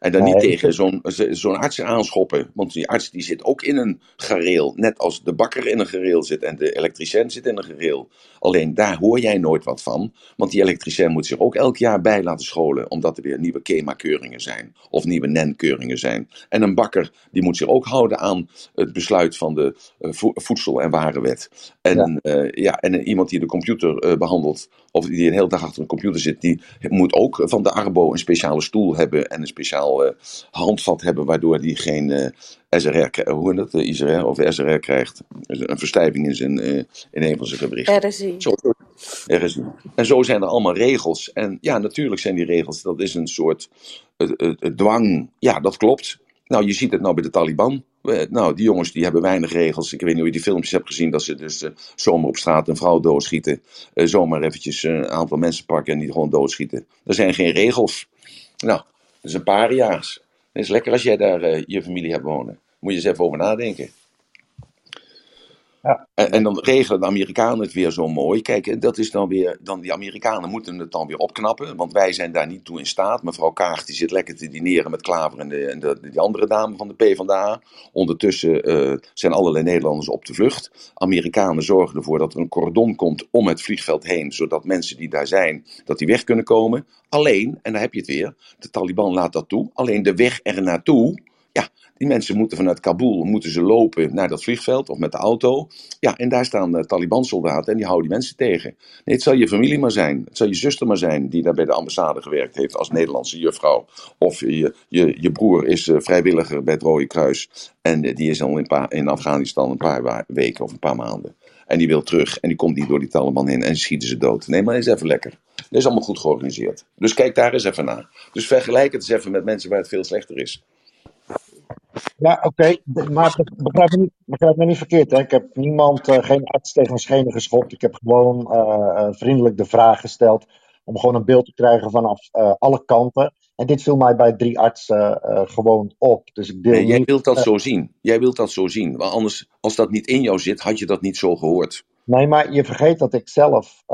[SPEAKER 2] En dan niet tegen zo'n zo'n arts aanschoppen. Want die arts die zit ook in een gareel. Net als de bakker in een gareel zit en de elektricien zit in een gareel. Alleen daar hoor jij nooit wat van. Want die elektricien moet zich ook elk jaar bij laten scholen. Omdat er weer nieuwe KEMA-keuringen zijn. Of nieuwe NEN-keuringen zijn. En een bakker die moet zich ook houden aan het besluit van de uh, voedsel- en warenwet. En, ja. Uh, ja, en iemand die de computer uh, behandelt. Of die een hele dag achter een computer zit. Die moet ook van de Arbo een speciale stoel hebben. En een speciaal uh, handvat hebben, waardoor die geen uh, SRR, hoe dat, uh, ISRR of SRR krijgt. Een verstijving in, zijn, in een van zijn gewrichten.
[SPEAKER 1] RSI.
[SPEAKER 2] Zo, RSI. En zo zijn er allemaal regels. En ja, natuurlijk zijn die regels, dat is een soort dwang. Ja, dat klopt. Nou, je ziet het nou bij de Taliban. Nou, die jongens die hebben weinig regels. Ik weet niet of je die filmpjes hebt gezien dat ze dus uh, zomaar op straat een vrouw doodschieten. Uh, zomaar eventjes een aantal mensen pakken en die gewoon doodschieten. Er zijn geen regels. Nou, dat is een paar jaars. Het is lekker als jij daar uh, je familie hebt wonen. Moet je eens even over nadenken. En, dan regelen de Amerikanen het weer zo mooi. Kijk, dat is dan weer. Dan die Amerikanen moeten het dan weer opknappen. Want wij zijn daar niet toe in staat. Mevrouw Kaag die zit lekker te dineren met Klaver en, de, en de, die andere dame van de PvdA. Ondertussen uh, zijn allerlei Nederlanders op de vlucht. Amerikanen zorgen ervoor dat er een cordon komt om het vliegveld heen. Zodat mensen die daar zijn, dat die weg kunnen komen. Alleen, en daar heb je het weer. De Taliban laat dat toe. Alleen de weg er naartoe. Die mensen moeten vanuit Kabul moeten ze lopen naar dat vliegveld of met de auto. Ja, en daar staan uh, Taliban-soldaten en die houden die mensen tegen. Nee, het zal je familie maar zijn. Het zal je zuster maar zijn die daar bij de ambassade gewerkt heeft als Nederlandse juffrouw. Of je, je, je broer is uh, vrijwilliger bij het Rode Kruis en uh, die is al in, in Afghanistan een paar weken of een paar maanden. En die wil terug en die komt niet door die Taliban heen en schieten ze dood. Nee, maar is even lekker. Dat is allemaal goed georganiseerd. Dus kijk daar eens even naar. Dus vergelijk het eens even met mensen waar het veel slechter is.
[SPEAKER 3] Ja, oké, maar begrijp me, niet, begrijp me niet verkeerd. Hè? Ik heb niemand, uh, geen arts tegen een schenen geschopt. Ik heb gewoon uh, vriendelijk de vraag gesteld om gewoon een beeld te krijgen vanaf alle kanten. En dit viel mij bij drie artsen gewoon op. Dus ik deel
[SPEAKER 2] nee, jij
[SPEAKER 3] niet,
[SPEAKER 2] wilt dat zo zien. Jij wilt dat zo zien. Want anders, als dat niet in jou zit, had je dat niet zo gehoord.
[SPEAKER 3] Nee, maar je vergeet dat ik zelf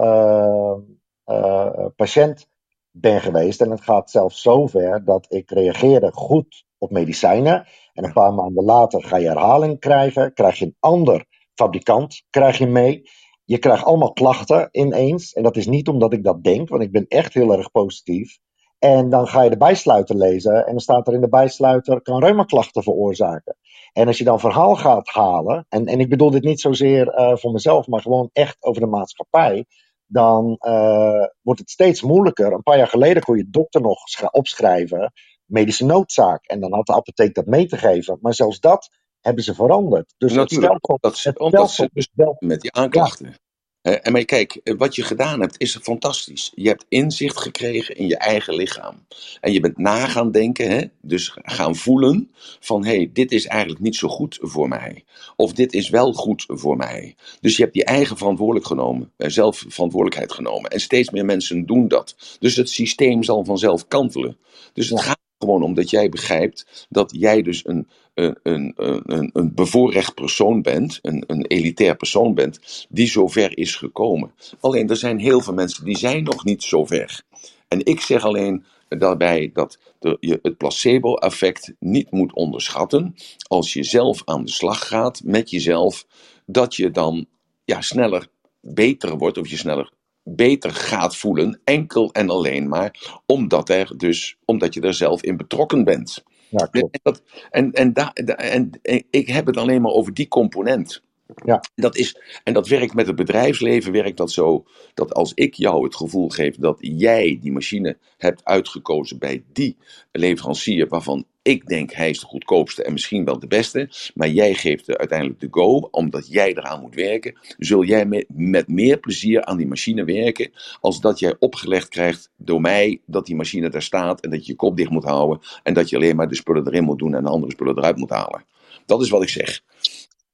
[SPEAKER 3] patiënt ben geweest. En het gaat zelfs zover dat ik reageerde goed op medicijnen. En een paar maanden later ga je herhaling krijgen. Krijg je een ander fabrikant krijg je mee. Je krijgt allemaal klachten ineens. En dat is niet omdat ik dat denk, want ik ben echt heel erg positief. En dan ga je de bijsluiter lezen. En dan staat er in de bijsluiter: kan reumaklachten veroorzaken. En als je dan verhaal gaat halen. En, en ik bedoel dit niet zozeer uh, voor mezelf, maar gewoon echt over de maatschappij. Dan uh, wordt het steeds moeilijker. Een paar jaar geleden kon je dokter nog opschrijven medische noodzaak. En dan had de apotheek dat mee te geven. Maar zelfs dat hebben ze veranderd. Dus
[SPEAKER 2] Natuurlijk,
[SPEAKER 3] het stelsel,
[SPEAKER 2] dat,
[SPEAKER 3] het
[SPEAKER 2] omdat
[SPEAKER 3] stelsel
[SPEAKER 2] ze
[SPEAKER 3] is wel.
[SPEAKER 2] met die aanklachten. En maar kijk, wat je gedaan hebt is fantastisch. Je hebt inzicht gekregen in je eigen lichaam. En je bent na gaan denken, hè? dus gaan voelen van hé, hey, dit is eigenlijk niet zo goed voor mij. Of dit is wel goed voor mij. Dus je hebt je eigen verantwoordelijk genomen, eh, zelf verantwoordelijkheid genomen. En steeds meer mensen doen dat. Dus het systeem zal vanzelf kantelen. Dus het
[SPEAKER 3] Ja.
[SPEAKER 2] gaat gewoon om dat jij begrijpt dat jij dus een, een, een, een, een bevoorrecht persoon bent, een, een elitair persoon bent, die zover is gekomen. Alleen er zijn heel veel mensen die zijn nog niet zo ver. En ik zeg alleen daarbij dat je het placebo-effect niet moet onderschatten. Als je zelf aan de slag gaat met jezelf, dat je dan ja, sneller beter wordt of je sneller beter gaat voelen, enkel en alleen maar omdat, er dus, omdat je er zelf in betrokken bent.
[SPEAKER 3] Ja, klopt.
[SPEAKER 2] En, dat, en, en, da, en, en ik heb het alleen maar over die component.
[SPEAKER 3] Ja.
[SPEAKER 2] Dat is, en dat werkt met het bedrijfsleven, werkt dat zo dat als ik jou het gevoel geef dat jij die machine hebt uitgekozen bij die leverancier waarvan ik denk hij is de goedkoopste en misschien wel de beste, maar jij geeft uiteindelijk de go omdat jij eraan moet werken, zul jij met, met meer plezier aan die machine werken als dat jij opgelegd krijgt door mij dat die machine daar staat en dat je je kop dicht moet houden en dat je alleen maar de spullen erin moet doen en de andere spullen eruit moet halen. Dat is wat ik zeg.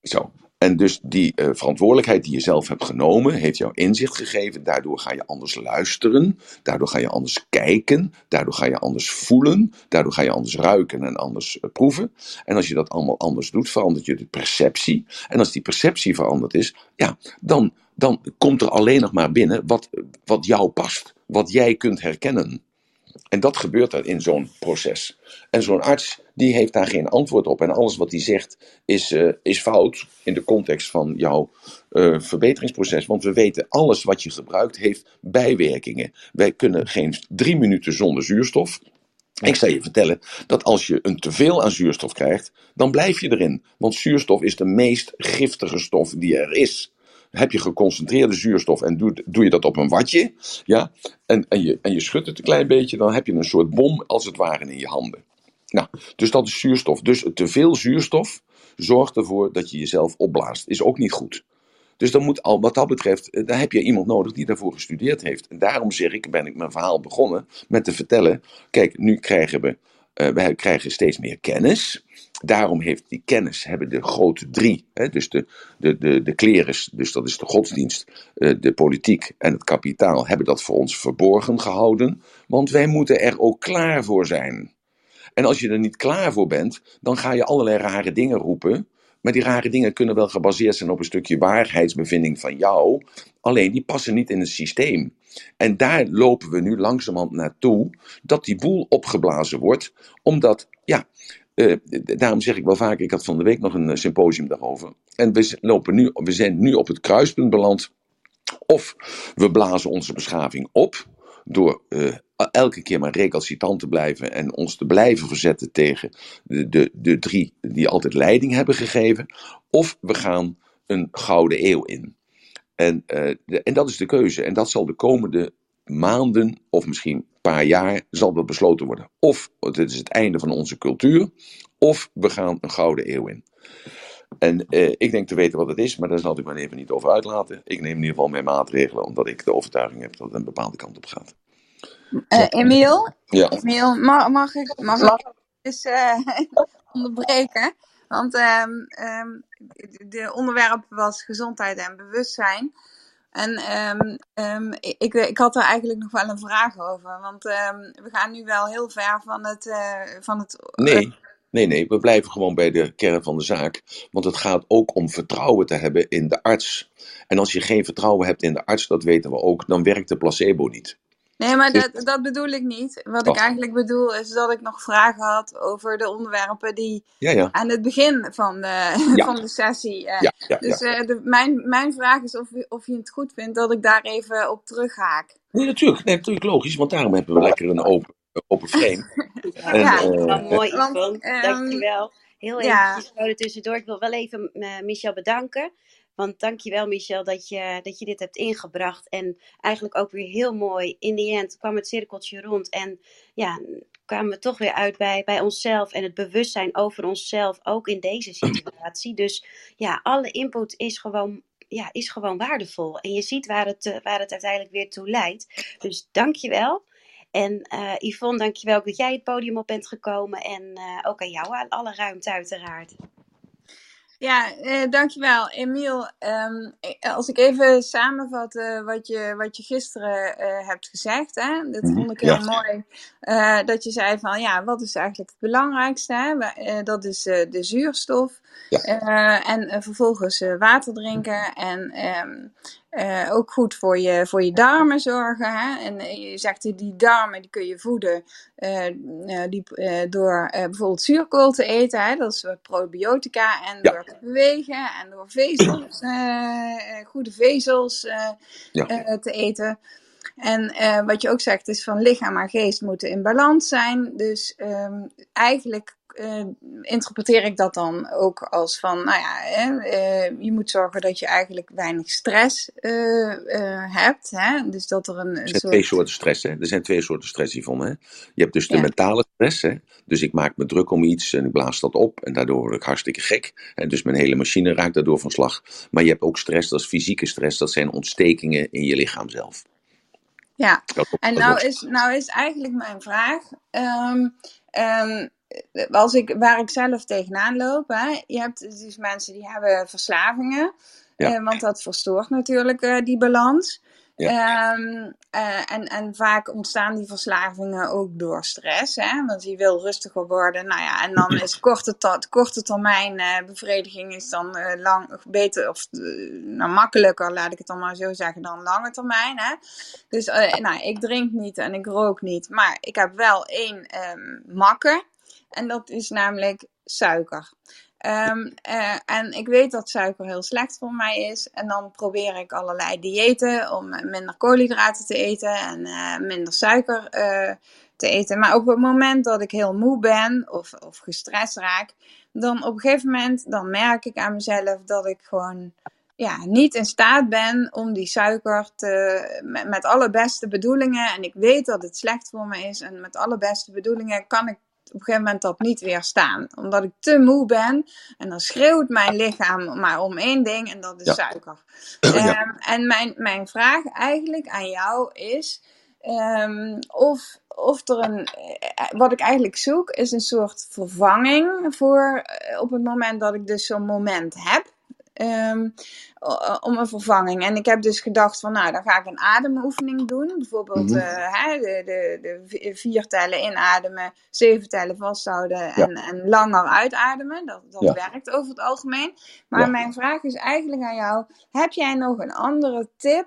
[SPEAKER 2] Zo. En dus die uh, verantwoordelijkheid die je zelf hebt genomen, heeft jou inzicht gegeven. Daardoor ga je anders luisteren. Daardoor ga je anders kijken. Daardoor ga je anders voelen. Daardoor ga je anders ruiken en anders uh, proeven. En als je dat allemaal anders doet, verandert je de perceptie. En als die perceptie veranderd is, ja, dan, dan komt er alleen nog maar binnen wat, wat jou past. Wat jij kunt herkennen. En dat gebeurt er in zo'n proces. En zo'n arts die heeft daar geen antwoord op. En alles wat hij zegt is, uh, is fout in de context van jouw uh, verbeteringsproces. Want we weten, alles wat je gebruikt heeft bijwerkingen. Wij kunnen geen drie minuten zonder zuurstof. Ik zal je vertellen dat als je een teveel aan zuurstof krijgt, dan blijf je erin. Want zuurstof is de meest giftige stof die er is heb je geconcentreerde zuurstof en doe, doe je dat op een watje, ja, en, en, je, en je schudt het een klein beetje, dan heb je een soort bom als het ware in je handen. Nou, dus dat is zuurstof. Dus te veel zuurstof zorgt ervoor dat je jezelf opblaast. Is ook niet goed. Dus dan moet al, wat dat betreft, eh, dan heb je iemand nodig die daarvoor gestudeerd heeft. En daarom zeg ik, ben ik mijn verhaal begonnen met te vertellen. Kijk, nu krijgen we, uh, wij krijgen steeds meer kennis. Daarom heeft die kennis, hebben de grote drie, hè, dus de, de, de, de klerus, dus dat is de godsdienst, uh, de politiek en het kapitaal, hebben dat voor ons verborgen gehouden. Want wij moeten er ook klaar voor zijn. En als je er niet klaar voor bent, dan ga je allerlei rare dingen roepen. Maar die rare dingen kunnen wel gebaseerd zijn op een stukje waarheidsbevinding van jou. Alleen die passen niet in het systeem. En daar lopen we nu langzamerhand naartoe dat die boel opgeblazen wordt. Omdat, ja, uh, daarom zeg ik wel vaak, ik had van de week nog een symposium daarover. En we, lopen nu, we zijn nu op het kruispunt beland. Of we blazen onze beschaving op door uh, elke keer maar recalcitrant te blijven en ons te blijven verzetten tegen de, de, de drie die altijd leiding hebben gegeven. Of we gaan een gouden eeuw in. En, de, en dat is de keuze. En dat zal de komende maanden of misschien een paar jaar zal dat besloten worden. Of dit is het einde van onze cultuur, of we gaan een gouden eeuw in. En eh, ik denk te weten wat het is, maar daar zal ik maar even niet over uitlaten. Ik neem in ieder geval mijn maatregelen, omdat ik de overtuiging heb dat het een bepaalde kant op gaat.
[SPEAKER 4] Uh, Emiel,
[SPEAKER 2] Ja.
[SPEAKER 4] Emiel mag, mag ik, mag ik dus uh, onderbreken? Want um, um, de onderwerp was gezondheid en bewustzijn. En um, um, ik, ik had er eigenlijk nog wel een vraag over. Want um, we gaan nu wel heel ver van het. Uh, van het
[SPEAKER 2] Nee, nee, nee. We blijven gewoon bij de kern van de zaak. Want het gaat ook om vertrouwen te hebben in de arts. En als je geen vertrouwen hebt in de arts, dat weten we ook, dan werkt de placebo niet.
[SPEAKER 4] Nee, maar dat, dat bedoel ik niet. Wat
[SPEAKER 2] Oh.
[SPEAKER 4] ik eigenlijk bedoel is dat ik nog vragen had over de onderwerpen die
[SPEAKER 2] Ja, ja.
[SPEAKER 4] aan het begin van de,
[SPEAKER 2] Ja.
[SPEAKER 4] van de sessie. eh,
[SPEAKER 2] Ja, ja,
[SPEAKER 4] dus
[SPEAKER 2] ja.
[SPEAKER 4] eh, de, mijn, mijn vraag is of, je- of je het goed vindt dat ik daar even op terughaak.
[SPEAKER 2] Nee, natuurlijk. Nee, natuurlijk logisch. Want daarom hebben we lekker een open, open frame. En,
[SPEAKER 4] Ja.
[SPEAKER 2] eh,
[SPEAKER 1] Wel mooi, Yvonne.
[SPEAKER 4] ehm,
[SPEAKER 1] Dankjewel. Heel
[SPEAKER 4] ja.
[SPEAKER 1] er tussendoor. Ik wil wel even eh, Michel bedanken. Want dankjewel Michel dat je, dat je dit hebt ingebracht. En eigenlijk ook weer heel mooi. In die end kwam het cirkeltje rond. En ja, kwamen we toch weer uit bij, bij onszelf. En het bewustzijn over onszelf. Ook in deze situatie. Dus ja, alle input is gewoon, ja, is gewoon waardevol. En je ziet waar het, eh, waar het uiteindelijk weer toe leidt. Dus dankjewel. En eh Yvonne, dankjewel dat jij het podium op bent gekomen. En eh, ook aan jou aan alle ruimte uiteraard.
[SPEAKER 4] Ja, eh, dankjewel. Emiel, ehm, als ik even samenvat eh, wat, je, wat je gisteren eh, hebt gezegd, hè? dat
[SPEAKER 2] Mhm,
[SPEAKER 4] vond ik heel
[SPEAKER 2] ja.
[SPEAKER 4] mooi. eh, dat je zei van, ja, wat is eigenlijk het belangrijkste? Hè? Eh, dat is eh, de zuurstof.
[SPEAKER 2] Ja.
[SPEAKER 4] Eh, en eh, vervolgens eh, water drinken. En ehm, eh, ook goed voor je, voor je darmen zorgen. Hè? En eh, je zegt die darmen die kun je voeden eh, die, door bijvoorbeeld zuurkool te eten. Hè? Dat is wat probiotica. En
[SPEAKER 2] Ja.
[SPEAKER 4] door te bewegen en door vezels, goede vezels
[SPEAKER 2] Ja.
[SPEAKER 4] te eten. En wat je ook zegt is van lichaam en geest moeten in balans zijn. Dus ehm, eigenlijk eh, interpreteer ik dat dan ook als van, nou ja, hè, eh, je moet zorgen dat je eigenlijk weinig stress eh, hebt. Hè? Dus dat er een,
[SPEAKER 2] Er zijn
[SPEAKER 4] soort...
[SPEAKER 2] twee soorten stress. Hè? Er zijn twee soorten stress, Yvonne. Hè? Je hebt dus de
[SPEAKER 4] Ja.
[SPEAKER 2] mentale stress. Hè? Dus ik maak me druk om iets en ik blaas dat op. En daardoor word ik hartstikke gek. En dus mijn hele machine raakt daardoor van slag. Maar je hebt ook stress, dat is fysieke stress. Dat zijn ontstekingen in je lichaam zelf.
[SPEAKER 4] Ja, En nou is, nou is eigenlijk mijn vraag. ehm, ehm, als ik, waar ik zelf tegenaan loop. Hè, je hebt dus mensen die hebben verslavingen.
[SPEAKER 2] Ja.
[SPEAKER 4] eh, want dat verstoort natuurlijk eh, die balans. Ehm, eh, en, en vaak ontstaan die verslavingen ook door stress. Hè? Want je wil rustiger worden. Nou ja, en dan is korte, korte termijn eh, bevrediging is dan eh, lang, beter of nou, makkelijker, laat ik het dan maar zo zeggen, dan lange termijn. Hè? Dus nou, ik drink niet en ik rook niet. Maar ik heb wel één ehm makker. En dat is namelijk suiker. Ehm, eh, en ik weet dat suiker heel slecht voor mij is. En dan probeer ik allerlei diëten om minder koolhydraten te eten en eh, minder suiker eh, te eten. Maar op het moment dat ik heel moe ben of, of gestrest raak, dan op een gegeven moment dan merk ik aan mezelf dat ik gewoon ja, niet in staat ben om die suiker te, met alle beste bedoelingen. En ik weet dat het slecht voor me is. En met alle beste bedoelingen kan ik op een gegeven moment dat niet weerstaan. Omdat ik te moe ben. En dan schreeuwt mijn lichaam maar om één ding. En dat is
[SPEAKER 2] Ja.
[SPEAKER 4] suiker.
[SPEAKER 2] Ja.
[SPEAKER 4] Ehm, en mijn, mijn vraag eigenlijk aan jou is. ehm, of, of er een. eh, Wat ik eigenlijk zoek is een soort vervanging voor. eh, op het moment dat ik dus zo'n moment heb. Ehm, om een vervanging. En ik heb dus gedacht van, nou, dan ga ik een ademoefening doen. Bijvoorbeeld
[SPEAKER 2] Mhm.
[SPEAKER 4] eh, hè, de, de, de vi- vier tellen inademen, zeven tellen vasthouden en, en langer uitademen. Dat, dat
[SPEAKER 2] Ja.
[SPEAKER 4] werkt over het algemeen. Maar
[SPEAKER 2] Ja.
[SPEAKER 4] mijn vraag is eigenlijk aan jou, heb jij nog een andere tip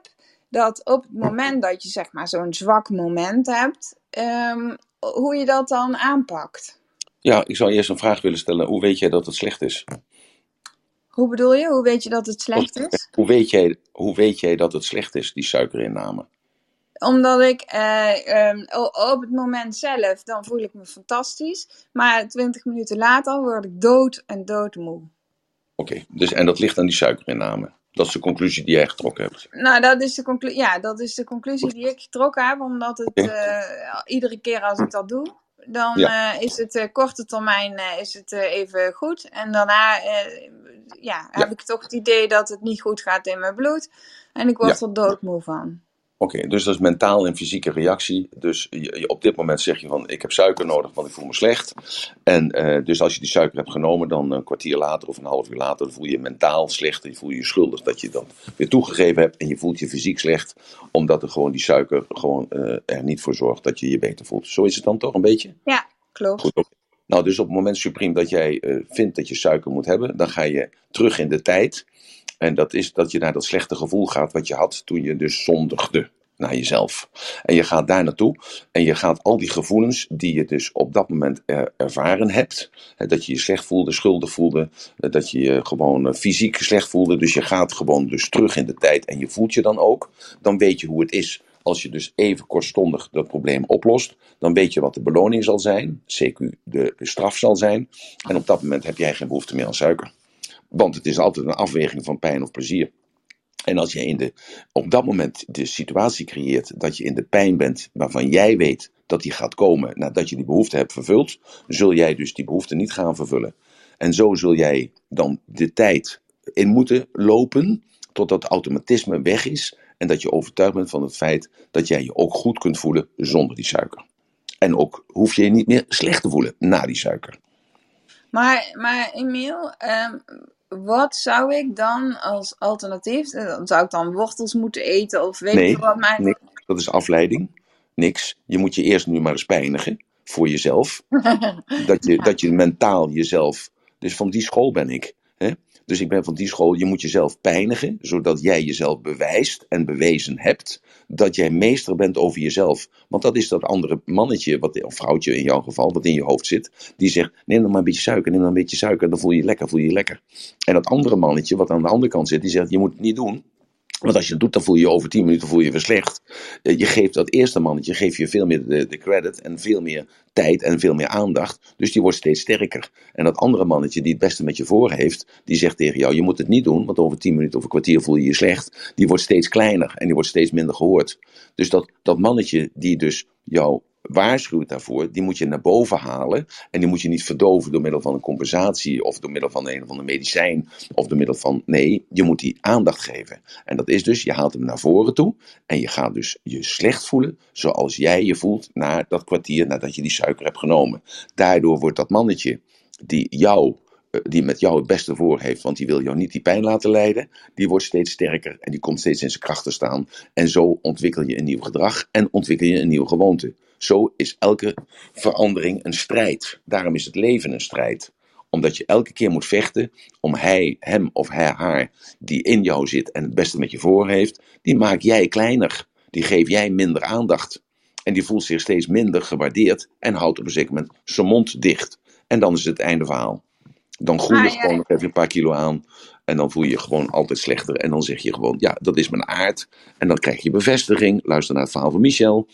[SPEAKER 4] dat op het moment dat je zeg maar zo'n zwak moment hebt, ehm, hoe je dat dan aanpakt?
[SPEAKER 2] Ja, ik zou eerst een vraag willen stellen. Hoe weet jij dat het slecht is?
[SPEAKER 4] Hoe bedoel je? Hoe weet je dat het slecht is?
[SPEAKER 2] Hoe weet jij, hoe weet jij dat het slecht is, die suikerinname?
[SPEAKER 4] Omdat ik eh, ehm, op het moment zelf, dan voel ik me fantastisch. Maar twintig minuten later word ik dood en doodmoe.
[SPEAKER 2] Oké, dus, en dat ligt aan die suikerinname. Dat is de conclusie die jij getrokken hebt.
[SPEAKER 4] Nou, dat is de, conclu ja, dat is de conclusie die ik getrokken heb. Omdat het eh, iedere keer als ik dat doe, dan
[SPEAKER 2] Ja.
[SPEAKER 4] eh, is het eh, korte termijn eh, is het, even goed. En daarna ja, heb ik toch het idee dat het niet goed gaat in mijn bloed. En ik word er doodmoe van.
[SPEAKER 2] Oké, dus dat is mentaal en fysieke reactie. Dus je, je- op dit moment zeg je van ik heb suiker nodig, want ik voel me slecht. En eh, dus als je die suiker hebt genomen, dan een kwartier later of een half uur later, dan voel je je mentaal slecht. En je voel je je schuldig dat je dat weer toegegeven hebt. En je voelt je fysiek slecht, omdat er gewoon die suiker gewoon eh, er niet voor zorgt dat je je beter voelt. Zo is het dan toch een beetje?
[SPEAKER 4] Ja, klopt.
[SPEAKER 2] Goed. Nou, dus op het moment supreme dat jij eh, vindt dat je suiker moet hebben, dan ga je terug in de tijd. En dat is dat je naar dat slechte gevoel gaat wat je had toen je dus zondigde naar jezelf. En je gaat daar naartoe en je gaat al die gevoelens die je dus op dat moment er- ervaren hebt, hè, dat je je slecht voelde, schuldig voelde, eh, dat je je gewoon eh, fysiek slecht voelde, dus je gaat gewoon dus terug in de tijd en je voelt je dan ook, dan weet je hoe het is. Als je dus even kortstondig dat probleem oplost, dan weet je wat de beloning zal zijn, CQ de straf zal zijn. En op dat moment heb jij geen behoefte meer aan suiker. Want het is altijd een afweging van pijn of plezier. En als je in de, op dat moment de situatie creëert dat je in de pijn bent waarvan jij weet dat die gaat komen nadat je die behoefte hebt vervuld, zul jij dus die behoefte niet gaan vervullen. En zo zul jij dan de tijd in moeten lopen totdat automatisme weg is en dat je overtuigd bent van het feit dat jij je ook goed kunt voelen zonder die suiker. En ook hoef je je niet meer slecht te voelen na die suiker.
[SPEAKER 4] Maar, maar Emiel, ehm, wat zou ik dan als alternatief? eh, Zou ik dan wortels moeten eten of weet
[SPEAKER 2] Nee,
[SPEAKER 4] je wat? Maar...
[SPEAKER 2] nee. Dat is afleiding. Niks. Je moet je eerst nu maar eens pijnigen voor jezelf. Dat je, dat je mentaal jezelf. Dus van die school ben ik. Hè? Dus ik ben van die school, je moet jezelf pijnigen, zodat jij jezelf bewijst en bewezen hebt dat jij meester bent over jezelf. Want dat is dat andere mannetje, wat, of vrouwtje in jouw geval, wat in je hoofd zit, die zegt, neem dan maar een beetje suiker, neem dan een beetje suiker, dan voel je je lekker, voel je je lekker. En dat andere mannetje, wat aan de andere kant zit, die zegt, je moet het niet doen, want als je het doet, dan voel je je over 10 minuten voel je weer slecht. Eh, je geeft dat eerste mannetje geef je veel meer de, de, credit en veel meer tijd en veel meer aandacht. Dus die wordt steeds sterker. En dat andere mannetje die het beste met je voor heeft, die zegt tegen jou: je moet het niet doen, want over 10 minuten of een kwartier voel je je slecht. Die wordt steeds kleiner en die wordt steeds minder gehoord. Dus dat, dat mannetje die dus jou waarschuwt daarvoor, die moet je naar boven halen. En die moet je niet verdoven door middel van een compensatie of door middel van een of ander medicijn of door middel van. Nee, je moet die aandacht geven. En dat is dus, je haalt hem naar voren toe en je gaat dus je slecht voelen zoals jij je voelt na dat kwartier nadat je die suiker hebt genomen. Daardoor wordt dat mannetje die jou eh, die met jou het beste voor heeft, want die wil jou niet die pijn laten lijden, die wordt steeds sterker en die komt steeds in zijn kracht te staan. En zo ontwikkel je een nieuw gedrag en ontwikkel je een nieuwe gewoonte. Zo is elke verandering een strijd. Daarom is het leven een strijd. Omdat je elke keer moet vechten om hij, hem of hij, haar die in jou zit en het beste met je voor heeft, die maak jij kleiner. Die geef jij minder aandacht. En die voelt zich steeds minder gewaardeerd en houdt op een zeker moment zijn mond dicht. En dan is het einde verhaal. Dan groei je ah, gewoon nog even een paar kilo aan. En dan voel je je gewoon altijd slechter. En dan zeg je gewoon, ja, dat is mijn aard. En dan krijg je bevestiging. Luister naar het verhaal van Michel.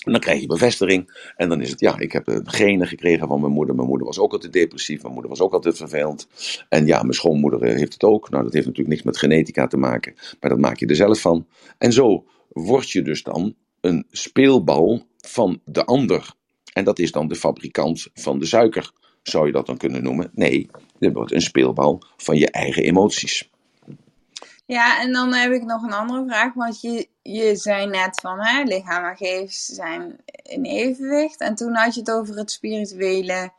[SPEAKER 2] En dan krijg je bevestiging. En dan is het, ja, ik heb genen gekregen van mijn moeder. Mijn moeder was ook altijd depressief. Mijn moeder was ook altijd vervelend. En ja, mijn schoonmoeder eh, heeft het ook. Nou, dat heeft natuurlijk niks met genetica te maken. Maar dat maak je er zelf van. En zo word je dus dan een speelbal van de ander. En dat is dan de fabrikant van de suiker. Zou je dat dan kunnen noemen? Nee, je wordt een speelbal van je eigen emoties.
[SPEAKER 4] Ja, en dan heb ik nog een andere vraag. Want je, je zei net van hè, lichaam en geest zijn in evenwicht. En toen had je het over het spirituele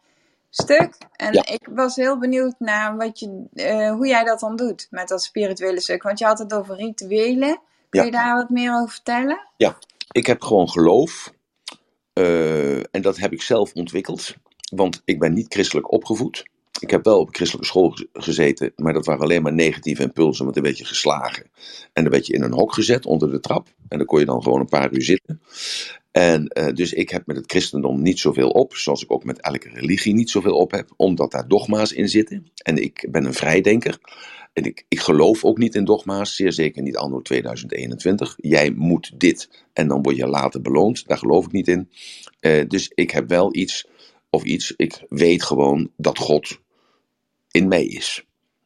[SPEAKER 4] stuk. En ik was heel benieuwd naar wat je, uh, hoe jij dat dan doet met dat spirituele stuk. Want je had het over rituelen. Kun je daar wat meer over vertellen?
[SPEAKER 2] Ja, ik heb gewoon geloof. Uh, en dat heb ik zelf ontwikkeld. Want ik ben niet christelijk opgevoed. Ik heb wel op een christelijke school gezeten, maar dat waren alleen maar negatieve impulsen, met een beetje geslagen. En dan werd je in een hok gezet onder de trap. En dan kon je dan gewoon een paar uur zitten. En uh, dus ik heb met het christendom niet zoveel op, zoals ik ook met elke religie niet zoveel op heb, omdat daar dogma's in zitten. En ik ben een vrijdenker. En ik, ik geloof ook niet in dogma's, zeer zeker niet anno 2021. Jij moet dit en dan word je later beloond. Daar geloof ik niet in. Uh, dus ik heb wel iets of iets. Ik weet gewoon dat God in mij is.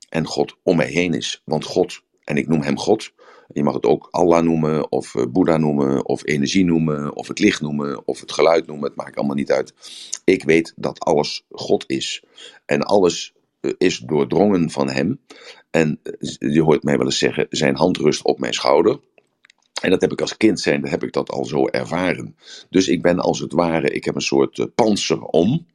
[SPEAKER 2] En God om mij heen is. Want God, en ik noem hem God. Je mag het ook Allah noemen, of eh, Boeddha noemen, of energie noemen, of het licht noemen, of het geluid noemen. Het maakt allemaal niet uit. Ik weet dat alles God is. En alles eh, is doordrongen van hem. En eh, je hoort mij wel eens zeggen, zijn hand rust op mijn schouder. En dat heb ik als kind zijn, heb ik dat al zo ervaren. Dus ik ben als het ware, ik heb een soort uh, panzer om.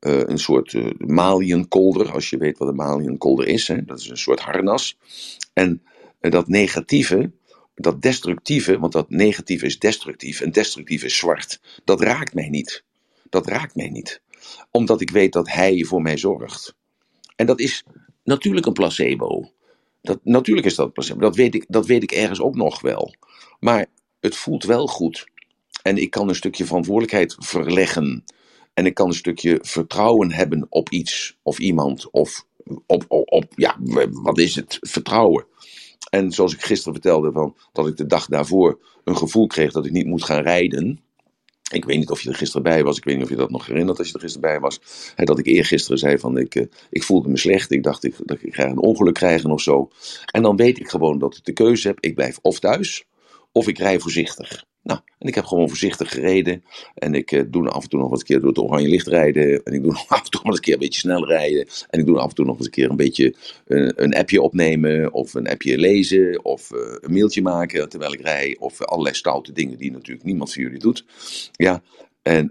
[SPEAKER 2] Uh, een soort uh, maliënkolder, als je weet wat een maliënkolder is. Hè? Dat is een soort harnas. En dat negatieve, dat destructieve, want dat negatieve is destructief en destructief is zwart, dat raakt mij niet. Dat raakt mij niet. Omdat ik weet dat hij voor mij zorgt. En dat is natuurlijk een placebo. Dat, natuurlijk is dat placebo. Dat weet, ik, dat weet ik ergens ook nog wel. Maar het voelt wel goed. En ik kan een stukje verantwoordelijkheid verleggen. En ik kan een stukje vertrouwen hebben op iets of iemand. Of op, op, ja, wat is het? Vertrouwen. En zoals ik gisteren vertelde, van, dat ik de dag daarvoor een gevoel kreeg dat ik niet moet gaan rijden. Ik weet niet of je er gisteren bij was. Ik weet niet of je dat nog herinnert als je er gisteren bij was. dat ik eergisteren zei van ik, uh, ik voelde me slecht. Ik dacht ik, dat ik ga een ongeluk krijgen of zo. En dan weet ik gewoon dat ik de keuze heb. Ik blijf of thuis of ik rij voorzichtig. Nou, en ik heb gewoon voorzichtig gereden. En ik uh, doe af en toe nog een keer door het oranje licht rijden. En ik doe af en toe nog eens een keer een beetje snel rijden. En ik doe af en toe nog eens een keer een beetje uh, een appje opnemen. Of een appje lezen. Of uh, een mailtje maken terwijl ik rij. Of allerlei stoute dingen die natuurlijk niemand van jullie doet. Ja, en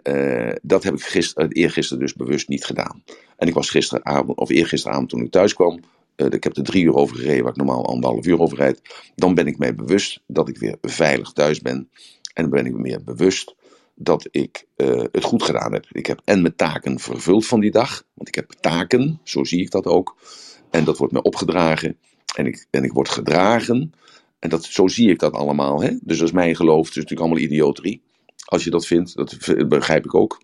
[SPEAKER 2] dat heb ik gisteren, eergisteren dus bewust niet gedaan. En ik was gisteravond, of eergisteravond toen ik thuis kwam ik heb er drie uur over gereden, waar ik normaal anderhalf uur over rijd. Dan ben ik mij bewust dat ik weer veilig thuis ben. En dan ben ik me meer bewust dat ik uh, het goed gedaan heb. Ik heb en mijn taken vervuld van die dag. Want ik heb taken, zo zie ik dat ook. En dat wordt me opgedragen. En ik, en ik word gedragen. En dat, zo zie ik dat allemaal. Hè? Dus dat is mijn geloof. Het is natuurlijk allemaal idioterie. Als je dat vindt, dat begrijp ik ook.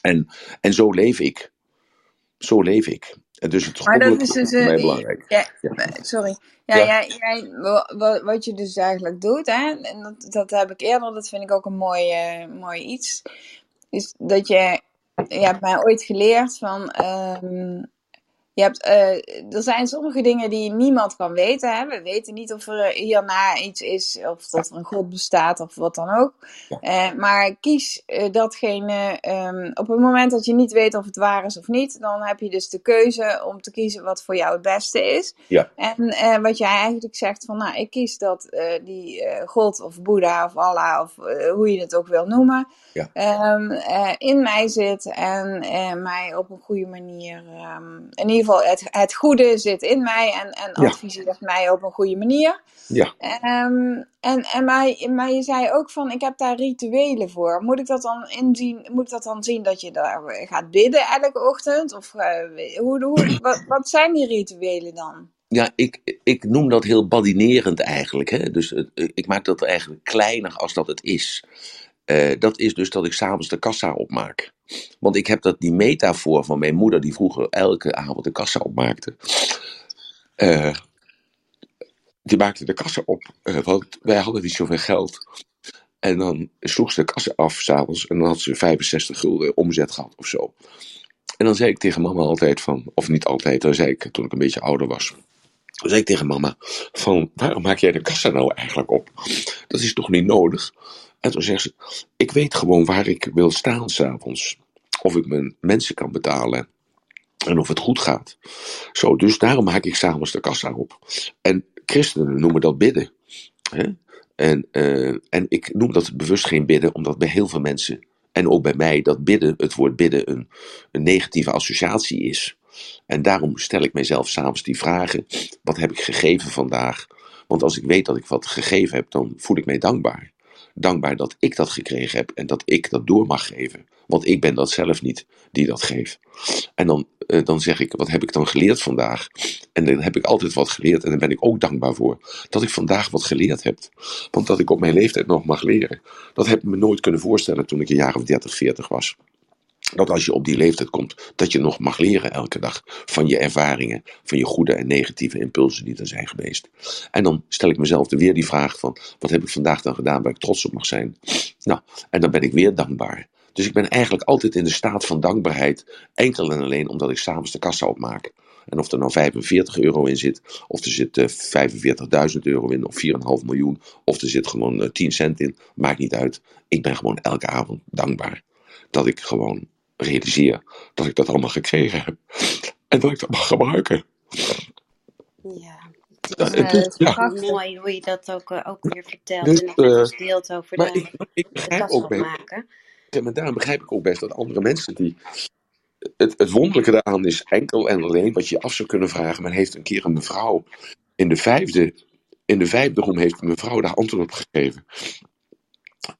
[SPEAKER 2] En, en zo leef ik. Zo leef ik. En dus het
[SPEAKER 4] Maar dat is dus,
[SPEAKER 2] mij
[SPEAKER 4] eh,
[SPEAKER 2] belangrijk.
[SPEAKER 4] ja,
[SPEAKER 2] Ja.
[SPEAKER 4] eh, sorry. Ja,
[SPEAKER 2] Ja.
[SPEAKER 4] Jij, jij, wa- wa- wat je dus eigenlijk doet, hè, en dat, dat heb ik eerder, dat vind ik ook een mooi, eh, mooi iets, is dat je, je hebt mij ooit geleerd van, ehm, je hebt, eh, er zijn sommige dingen die niemand kan weten. Hè? We weten niet of er hierna iets is, of dat er een God bestaat, of wat dan ook. Eh, maar kies eh, datgene, ehm, op het moment dat je niet weet of het waar is of niet, dan heb je dus de keuze om te kiezen wat voor jou het beste is.
[SPEAKER 2] Ja.
[SPEAKER 4] En wat jij eigenlijk zegt van, nou, ik kies dat die God of Boeddha of Allah of hoe je het ook wil noemen,
[SPEAKER 2] Ja.
[SPEAKER 4] ehm, eh, in mij zit en mij op een goede manier, ehm, in ieder geval het, het goede zit in mij en, en
[SPEAKER 2] Ja.
[SPEAKER 4] adviseert mij op een goede manier.
[SPEAKER 2] Ja.
[SPEAKER 4] Ehm, en en maar, maar je zei ook van, ik heb daar rituelen voor. Moet ik dat dan inzien, moet ik dat dan zien dat je daar gaat bidden elke ochtend? Of eh, hoe, hoe, wat, wat zijn die rituelen dan?
[SPEAKER 2] Ja, ik, ik noem dat heel badinerend eigenlijk. Hè? Dus het- ik maak dat eigenlijk kleiner als dat het is. Eh, dat is dus dat ik s'avonds de kassa opmaak. Want ik heb dat, die metafoor van mijn moeder, die vroeger elke avond de kassa opmaakte. Eh, die maakte de kassa op, eh, want wij hadden niet zoveel geld. En dan sloeg ze de kassa af s'avonds en dan had ze 65 gulden omzet gehad of zo. En dan zei ik tegen mama altijd van, of niet altijd, dan zei ik toen ik een beetje ouder was. Dan zei ik tegen mama van, waarom maak jij de kassa nou eigenlijk op? Dat is toch niet nodig? En toen zegt ze, ik weet gewoon waar ik wil staan s'avonds. Of ik mijn mensen kan betalen. En of het goed gaat. Zo, dus daarom maak ik s'avonds de kassa op. En christenen noemen dat bidden. Hè? En, eh, en ik noem dat bewust geen bidden, omdat bij heel veel mensen, en ook bij mij, dat bidden, het woord bidden, een, een negatieve associatie is. En daarom stel ik mijzelf s'avonds die vragen: wat heb ik gegeven vandaag? Want als ik weet dat ik wat gegeven heb, dan voel ik mij dankbaar. Dankbaar dat ik dat gekregen heb en dat ik dat door mag geven. Want ik ben dat zelf niet die dat geeft. En dan, eh, dan zeg ik, wat heb ik dan geleerd vandaag? En dan heb ik altijd wat geleerd en daar ben ik ook dankbaar voor. Dat ik vandaag wat geleerd heb. Want dat ik op mijn leeftijd nog mag leren. Dat heb ik me nooit kunnen voorstellen toen ik een jaar of 30, 40 was. Dat als je op die leeftijd komt, dat je nog mag leren elke dag van je ervaringen, van je goede en negatieve impulsen die er zijn geweest. En dan stel ik mezelf er weer die vraag van, wat heb ik vandaag dan gedaan waar ik trots op mag zijn? Nou, en dan ben ik weer dankbaar. Dus ik ben eigenlijk altijd in de staat van dankbaarheid, enkel en alleen omdat ik s'avonds de kassa opmaak. En of er nou 45 euro in zit, of er zit eh, 45.000 euro in, of 4,5 miljoen, of er zit gewoon eh, 10 cent in, maakt niet uit. Ik ben gewoon elke avond dankbaar dat ik gewoon realiseer dat ik dat allemaal gekregen heb. En dat ik dat mag gebruiken.
[SPEAKER 1] Ja, het is
[SPEAKER 2] het
[SPEAKER 4] Ja,
[SPEAKER 2] is-
[SPEAKER 4] dat is
[SPEAKER 2] ja.
[SPEAKER 4] prachtig.
[SPEAKER 1] mooi hoe je dat ook, eh, ook weer vertelt.
[SPEAKER 2] Dus,
[SPEAKER 1] en met
[SPEAKER 2] eh,
[SPEAKER 1] deelt over
[SPEAKER 2] Maar
[SPEAKER 1] de,
[SPEAKER 2] ik, ik begrijp ook best,
[SPEAKER 1] opmaken.
[SPEAKER 2] en daarom begrijp ik ook best dat andere mensen die. Het, het wonderlijke daaraan is enkel en alleen wat je je af zou kunnen vragen. Men heeft een keer een mevrouw in de vijfde, in de vijfde room heeft een mevrouw daar antwoord op gegeven.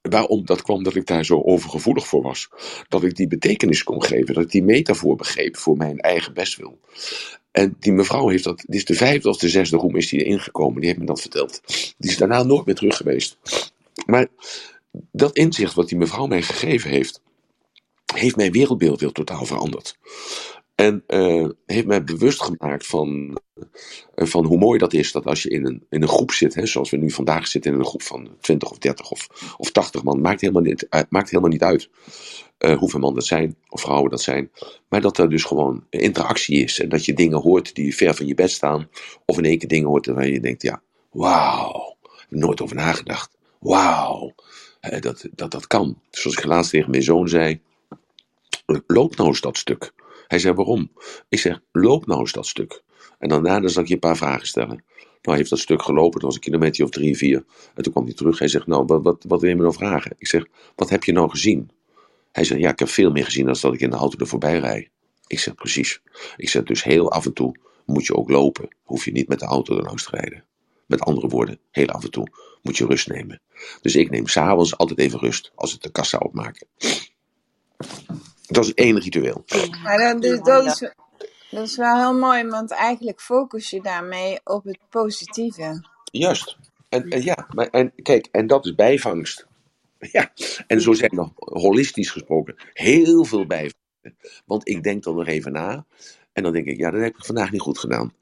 [SPEAKER 2] Waarom? Dat kwam dat ik daar zo overgevoelig voor was. Dat ik die betekenis kon geven. Dat ik die metafoor begreep voor mijn eigen bestwil. En die mevrouw heeft dat, dit is de vijfde of de zesde roem is die erin gekomen. Die heeft me dat verteld. Die is daarna nooit meer terug geweest. Maar dat inzicht wat die mevrouw mij gegeven heeft, heeft mijn wereldbeeld weer totaal veranderd. En eh, heeft mij bewust gemaakt van, eh, van hoe mooi dat is dat als je in een, in een groep zit, hè, zoals we nu vandaag zitten in een groep van 20 of 30 of, of 80 man, maakt helemaal niet, uit- maakt helemaal niet uit eh, hoeveel man dat zijn of vrouwen dat zijn. Maar dat er dus gewoon interactie is en dat je dingen hoort die ver van je bed staan, of in één keer dingen hoort waar je denkt, ja, wauw, nooit over nagedacht. Wauw, dat, dat dat kan. Zoals ik laatst tegen mijn zoon zei, loop nou eens dat stuk. Hij zei, waarom? Ik zeg, loop nou eens dat stuk. En daarna zal ik je een paar vragen stellen. Nou, hij heeft dat stuk gelopen, dat was een kilometer of drie, vier. En toen kwam hij terug. Hij zegt, nou, wat, wat, wat wil je me nou vragen? Ik zeg, wat heb je nou gezien? Hij zegt, ja, ik heb veel meer gezien dan dat ik in de auto er voorbij rijd. Ik zeg, precies. Ik zeg, dus heel af en toe moet je ook lopen. Hoef je niet met de auto er langs te rijden. Met andere woorden, heel af en toe moet je rust nemen. Dus ik neem s'avonds altijd even rust als ik de kassa opmaak. Dat is één ritueel.
[SPEAKER 1] Ja,
[SPEAKER 4] Maar dat, dus, dat
[SPEAKER 1] dat.
[SPEAKER 4] is, Dat is wel heel mooi, want eigenlijk focus je daarmee op het positieve.
[SPEAKER 2] Juist. En, en ja, maar, en kijk, en dat is bijvangst. Ja, en zo zijn er holistisch gesproken heel veel bijvangsten. Want ik denk dan nog even na. En dan denk ik, ja, dat heb ik vandaag niet goed gedaan.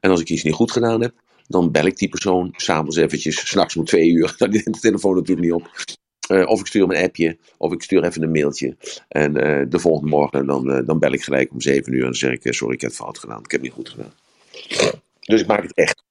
[SPEAKER 2] En als ik iets niet goed gedaan heb, dan bel ik die persoon s'avonds eventjes, s'nachts om twee uur. Dan neemt de telefoon natuurlijk niet op. Eh, of ik stuur hem een appje, of ik stuur even een mailtje. En eh, de volgende morgen dan, eh, dan bel ik gelijk om zeven uur en dan zeg ik, sorry, ik heb het fout gedaan. Ik heb het niet goed gedaan. Dus ik maak het echt.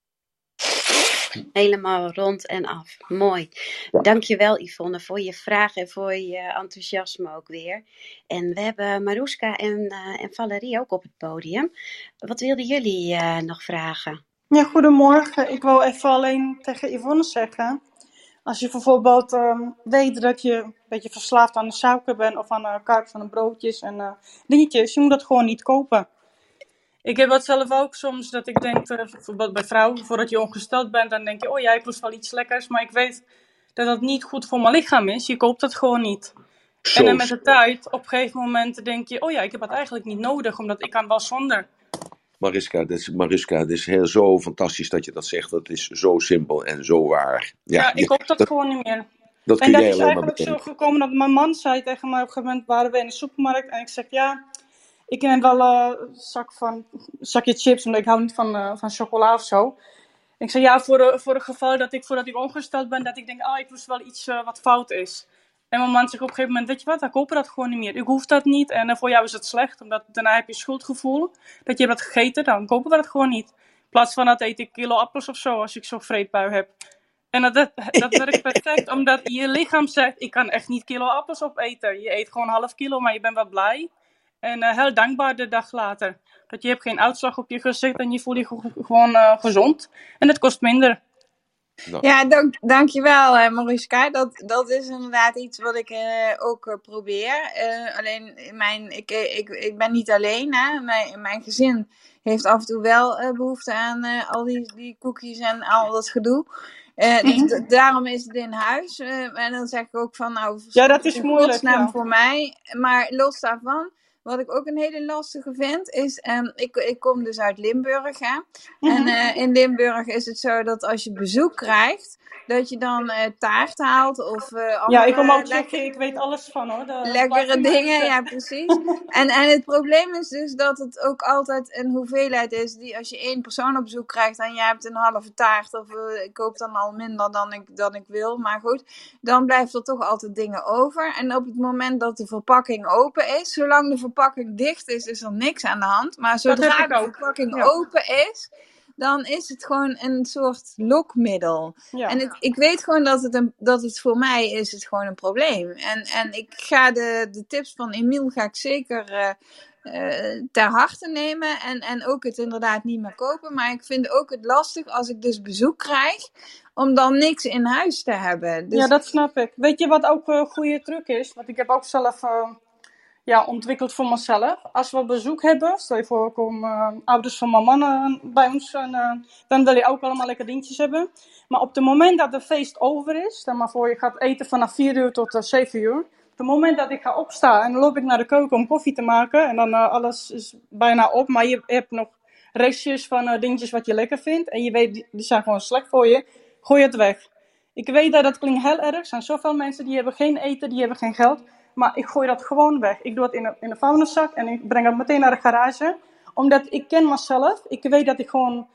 [SPEAKER 1] Helemaal rond en af. Mooi.
[SPEAKER 2] Ja.
[SPEAKER 1] Dankjewel Yvonne voor je vraag en voor je enthousiasme ook weer. En we hebben Maruska en, eh, en Valerie ook op het podium. Wat wilden jullie eh, nog vragen?
[SPEAKER 5] Ja, goedemorgen. Ik wil even alleen tegen Yvonne zeggen. Als je bijvoorbeeld ehm, weet dat je een beetje verslaafd aan de suiker bent of aan de kaart van de broodjes en eh, dingetjes, je moet dat gewoon niet kopen. Ik heb dat zelf ook soms, dat ik denk, eh, bijvoorbeeld bij vrouwen, voordat je ongesteld bent, dan denk je, oh ja, ik lust wel iets lekkers, maar ik weet dat dat niet goed voor mijn lichaam is. Je koopt dat gewoon niet. En dan met de tijd, op een gegeven moment denk je, oh ja, ik heb het eigenlijk niet nodig, omdat ik kan wel zonder.
[SPEAKER 2] Mariska, dit is, Mariska, dit is heel zo fantastisch dat je dat zegt. Dat is zo simpel en zo waar. Ja,
[SPEAKER 5] Ja, ik koop dat
[SPEAKER 2] dat,
[SPEAKER 5] gewoon niet meer.
[SPEAKER 2] dat
[SPEAKER 5] En dat is eigenlijk zo gekomen dat mijn man zei tegen mij op een gegeven moment waren we in de supermarkt en ik zeg ja, ik neem wel eh, een zak van, zakje chips, omdat ik hou niet van, eh, van chocola of zo. Ik zei ja, voor, de, voor het geval dat ik, voordat ik ongesteld ben, dat ik denk, ah, ik wist wel iets eh, wat fout is. En mijn man zegt op een gegeven moment, weet je wat, dan kopen dat gewoon niet meer. Ik hoef dat niet en eh, voor jou is het slecht, omdat daarna heb je schuldgevoel dat je hebt dat gegeten, dan kopen we dat gewoon niet. In plaats van dat eet ik kilo appels of zo, als ik zo'n vreedbui heb. En dat, dat, dat werkt perfect, omdat je lichaam zegt, ik kan echt niet kilo appels opeten. Je eet gewoon half kilo, maar je bent wel blij. En eh, heel dankbaar de dag later. Dat je hebt geen uitslag op je gezicht en je voelt je gewoon eh, gezond. En het kost minder.
[SPEAKER 2] Nou,
[SPEAKER 4] Ja, dank, dankjewel uh, Mariska. Dat, dat is inderdaad iets wat ik eh, ook eh, probeer. Eh, alleen in mijn, ik, eh, ik, ik ben niet alleen. Hè. Mijn, mijn gezin heeft af en toe wel eh, behoefte aan eh, al die, die cookies en al dat gedoe. Eh, dus
[SPEAKER 5] Mhm.
[SPEAKER 4] daarom is het in huis. Eh, en dan zeg ik ook van, nou,
[SPEAKER 5] Ja, dat is
[SPEAKER 4] in
[SPEAKER 5] moeilijk, ja.
[SPEAKER 4] voor mij. Maar los daarvan, wat ik ook een hele lastige vind, is... ehm, ik, ik kom dus uit Limburg, hè. En
[SPEAKER 5] Mhm.
[SPEAKER 4] eh, in Limburg is het zo dat als je bezoek krijgt, dat je dan eh, taart haalt of eh
[SPEAKER 5] Ja, ik kom
[SPEAKER 4] lekkere,
[SPEAKER 5] Tsjechië, ik weet alles van hoor. De
[SPEAKER 4] lekkere dingen.
[SPEAKER 5] en
[SPEAKER 4] Ja, precies. En, en het probleem is dus dat het ook altijd een hoeveelheid is die als je één persoon op bezoek krijgt en jij hebt een halve taart of eh, ik koop dan al minder dan ik, dan ik wil, maar goed, dan blijft er toch altijd dingen over. En op het moment dat de verpakking open is, zolang de verpakking dicht is, is er niks aan de hand. Maar zodra de
[SPEAKER 5] ook.
[SPEAKER 4] verpakking
[SPEAKER 5] Ja.
[SPEAKER 4] open is, dan is het gewoon een soort lokmiddel.
[SPEAKER 5] Ja.
[SPEAKER 4] En het, ik weet gewoon dat het, een, dat het voor mij is het gewoon een probleem. En, en ik ga de, de tips van Emiel ga ik zeker eh, eh, ter harte nemen. En, en ook het inderdaad niet meer kopen. Maar ik vind ook het lastig als ik dus bezoek krijg. Om dan niks in huis te hebben. Dus
[SPEAKER 5] Ja, dat snap ik. Weet je wat ook een goede truc is? Want ik heb ook zelf eh, ja, ontwikkeld voor mezelf. Als we bezoek hebben, stel je voor, komen eh, ouders van mijn man eh, bij ons. En, eh, dan wil je ook allemaal lekker dingetjes hebben. Maar op het moment dat de feest over is, stel maar voor je gaat eten vanaf 4 uur tot eh, 7 uur. Op het moment dat ik ga opstaan en dan loop ik naar de keuken om koffie te maken. En dan alles is bijna op, maar je hebt nog restjes van dingetjes wat je lekker vindt. En je weet, die zijn gewoon slecht voor je. Gooi het weg. Ik weet dat dat klinkt heel erg. Er zijn zoveel mensen die hebben geen eten, die hebben geen geld. Maar ik gooi dat gewoon weg. Ik doe het in een, in een vuilniszak en ik breng het meteen naar de garage. Omdat ik ken mezelf. Ik weet dat ik gewoon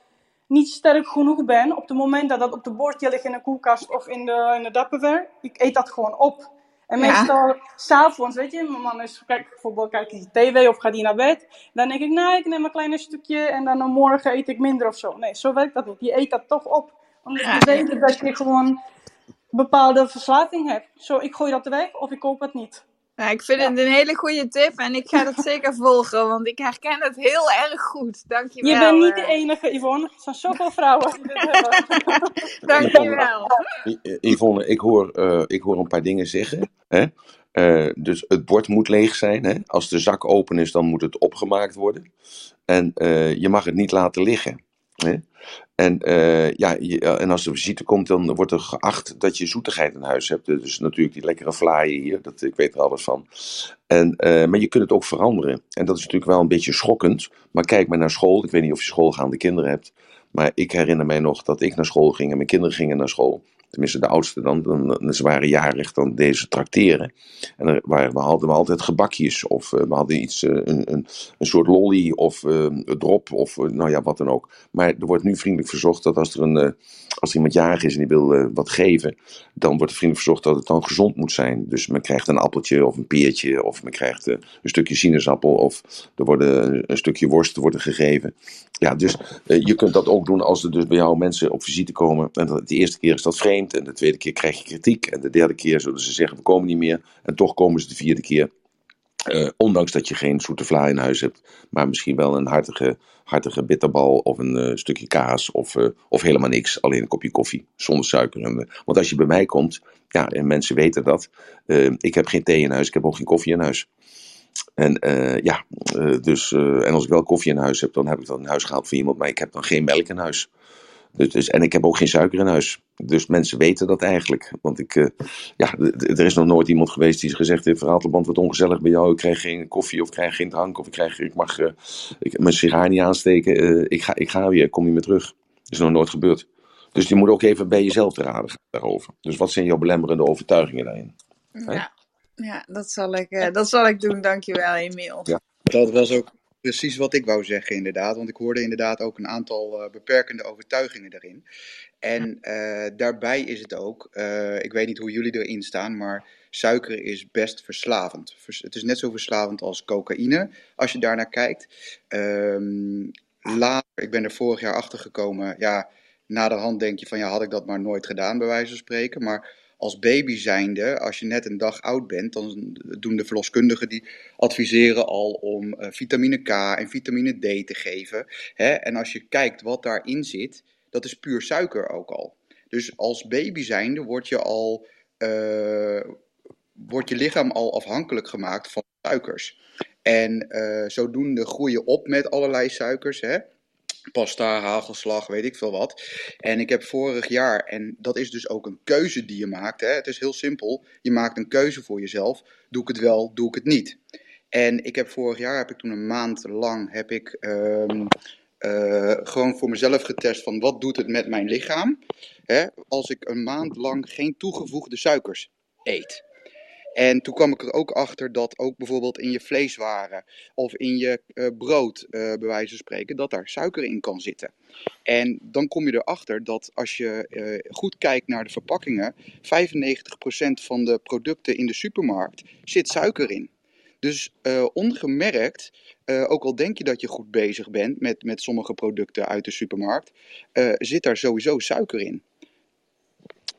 [SPEAKER 5] niet sterk genoeg ben. Op het moment dat dat op de bordje ligt in de koelkast of in de, in de Tupperware. Ik eet dat gewoon op. En
[SPEAKER 4] Ja.
[SPEAKER 5] meestal, s'avonds, weet je, mijn man is, kijk, bijvoorbeeld kijkt hij tv of gaat hij naar bed. Dan denk ik, nou, ik neem een klein stukje en dan morgen eet ik minder of zo. Nee, zo werkt dat niet. Je eet dat toch op. Omdat
[SPEAKER 4] Ja,
[SPEAKER 5] je weet dat je gewoon bepaalde verslaving hebt. Zo, ik gooi dat weg of ik koop het niet.
[SPEAKER 4] Nou, ik vind
[SPEAKER 5] Ja.
[SPEAKER 4] het een hele goede tip en ik ga dat zeker volgen, want ik herken het heel erg goed. Dankjewel.
[SPEAKER 5] Je bent niet de
[SPEAKER 4] eh.
[SPEAKER 5] enige, Yvonne. Er zijn zoveel vrouwen die dit hebben.
[SPEAKER 4] Dankjewel.
[SPEAKER 2] I- Yvonne, ik hoor, eh, ik hoor een paar dingen zeggen. Hè? Eh, dus het bord moet leeg zijn. Hè? Als de zak open is, dan moet het opgemaakt worden. En eh, je mag het niet laten liggen. En, eh, ja, eh, en als er visite komt, dan wordt er geacht dat je zoetigheid in huis hebt. Dus natuurlijk die lekkere vlaaien hier, dat, ik weet er alles van. En, eh, maar je kunt het ook veranderen. En dat is natuurlijk wel een beetje schokkend. Maar kijk maar naar school. Ik weet niet of je schoolgaande kinderen hebt. Maar ik herinner mij nog dat ik naar school ging en mijn kinderen gingen naar school. Tenminste, de oudste dan. dan, ze waren jarig, dan deden ze trakteren. En waren, we hadden we altijd gebakjes. Of eh, we hadden iets, eh, een, een, een soort lolly of eh, een drop. Of nou ja, wat dan ook. Maar er wordt nu vriendelijk verzocht dat als er, een, als iemand jarig is en die wil eh, wat geven. Dan wordt er vriendelijk verzocht dat het dan gezond moet zijn. Dus men krijgt een appeltje of een peertje. Of men krijgt eh, een stukje sinaasappel. Of er wordt een, een stukje worst worden gegeven. Ja, dus eh, je kunt dat ook doen als er dus bij jou mensen op visite komen. En de eerste keer is dat vreemd. En de tweede keer krijg je kritiek. En de derde keer zullen ze zeggen, we komen niet meer. En toch komen ze de vierde keer. Eh, ondanks dat je geen zoete vla in huis hebt. Maar misschien wel een hartige, hartige bitterbal of een eh, stukje kaas. Of, eh, of helemaal niks. Alleen een kopje koffie. Zonder suiker. En, want als je bij mij komt. Ja, en mensen weten dat. ik heb geen thee in huis. Ik heb ook geen koffie in huis. En ja, dus, en als ik wel koffie in huis heb, dan heb ik dat in huis gehaald voor iemand. Maar ik heb dan geen melk in huis. Dus, dus, en ik heb ook geen suiker in huis. Dus mensen weten dat eigenlijk. Want ik, eh, ja, er is nog nooit iemand geweest die gezegd heeft: Verhaalteband wordt ongezellig bij jou. Ik krijg geen koffie of ik krijg geen drank. Of ik, krijg, ik mag eh, ik, mijn sigaar niet aansteken. Eh, ik, ga, ik ga weer, ik kom niet meer terug. Dat is nog nooit gebeurd. Dus je moet ook even bij jezelf te raden gaan daarover. Dus wat zijn jouw belemmerende overtuigingen daarin?
[SPEAKER 4] Ja, ja dat, zal ik, eh, dat zal ik doen. Dankjewel, Emiel.
[SPEAKER 2] Ja.
[SPEAKER 6] Dat was ook precies wat ik wou zeggen, inderdaad. Want ik hoorde inderdaad ook een aantal eh, beperkende overtuigingen daarin. En eh, daarbij is het ook, eh, ik weet niet hoe jullie erin staan, maar suiker is best verslavend. Vers- het is net zo verslavend als cocaïne, als je daarnaar kijkt. Later, ik ben er vorig jaar achter gekomen, ja, naderhand denk je van, ja, had ik dat maar nooit gedaan, bij wijze van spreken. Maar als baby zijnde, als je net een dag oud bent, dan doen de verloskundigen die adviseren al om eh, vitamine K en vitamine D te geven. Hè? En als je kijkt wat daarin zit, dat is puur suiker ook al. Dus als baby zijnde wordt je, al, eh, wordt je lichaam al afhankelijk gemaakt van suikers. En eh, zodoende groei je op met allerlei suikers. Hè? Pasta, hagelslag, weet ik veel wat. En ik heb vorig jaar, en dat is dus ook een keuze die je maakt. Hè? Het is heel simpel. Je maakt een keuze voor jezelf. Doe ik het wel, doe ik het niet. En ik heb vorig jaar, heb ik toen een maand lang, heb ik ehm, eh, gewoon voor mezelf getest van wat doet het met mijn lichaam. Hè? Als ik een maand lang geen toegevoegde suikers eet. En toen kwam ik er ook achter dat ook bijvoorbeeld in je vleeswaren of in je eh, brood, eh, bij wijze van spreken, dat daar suiker in kan zitten. En dan kom je erachter dat als je eh, goed kijkt naar de verpakkingen, 95% van de producten in de supermarkt zit suiker in. Dus ongemerkt, ook al denk je dat je goed bezig bent met, met sommige producten uit de supermarkt, zit daar sowieso suiker in.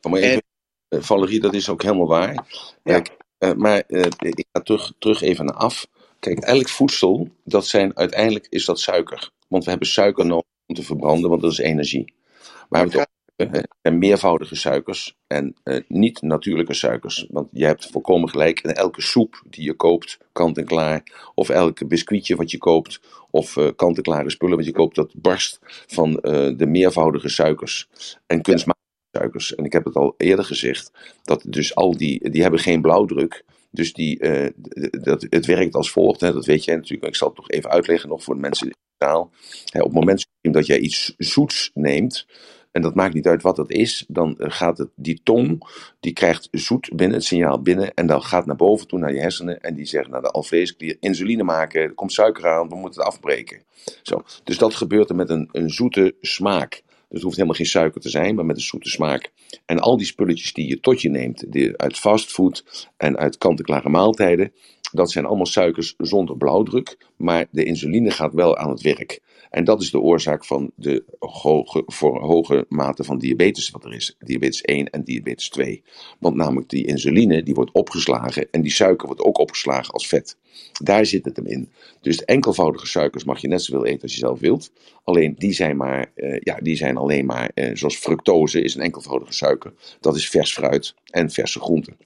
[SPEAKER 2] Maar even, eh, Valerie, dat is ook helemaal waar.
[SPEAKER 6] Ja.
[SPEAKER 2] Kijk, eh, maar eh, ik ga terug, terug even naar af. Kijk, elk voedsel, dat zijn, uiteindelijk is dat suiker. Want we hebben suiker nodig om te verbranden, want dat is energie. Maar we hebben het ook en meervoudige suikers en eh, niet natuurlijke suikers. Want je hebt volkomen gelijk. En elke soep die je koopt, kant en klaar, of elk biscuitje wat je koopt, of eh, kant-en-klare spullen wat je koopt, dat barst van eh, de meervoudige suikers en kunstmatige suikers. En ik heb het al eerder gezegd, dat dus al die, die hebben geen blauwdruk. Dus die, eh, dat, het werkt als volgt, hè, dat weet jij natuurlijk, ik zal het nog even uitleggen nog voor de mensen in de taal. Hè, op het moment dat jij iets zoets neemt, en dat maakt niet uit wat dat is, dan eh, gaat het, die tong, die krijgt zoet binnen, het signaal binnen, en dan gaat naar boven toe naar je hersenen, en die zeggen naar de alvleesklier, insuline maken, er komt suiker aan, we moeten het afbreken. Zo. Dus dat gebeurt er met een, een zoete smaak. Dus het hoeft helemaal geen suiker te zijn, maar met een zoete smaak. En al die spulletjes die je tot je neemt, die uit fastfood en uit kant-en-klare maaltijden, dat zijn allemaal suikers zonder blauwdruk, maar de insuline gaat wel aan het werk. En dat is de oorzaak van de hoge, voor hoge mate van diabetes wat er is. Diabetes 1 en diabetes 2. Want namelijk die insuline die wordt opgeslagen en die suiker wordt ook opgeslagen als vet. Daar zit het hem in. Dus enkelvoudige suikers mag je net zoveel eten als je zelf wilt. Alleen die zijn, maar, eh, ja, die zijn alleen maar, eh, zoals fructose is een enkelvoudige suiker. Dat is vers fruit en verse groenten.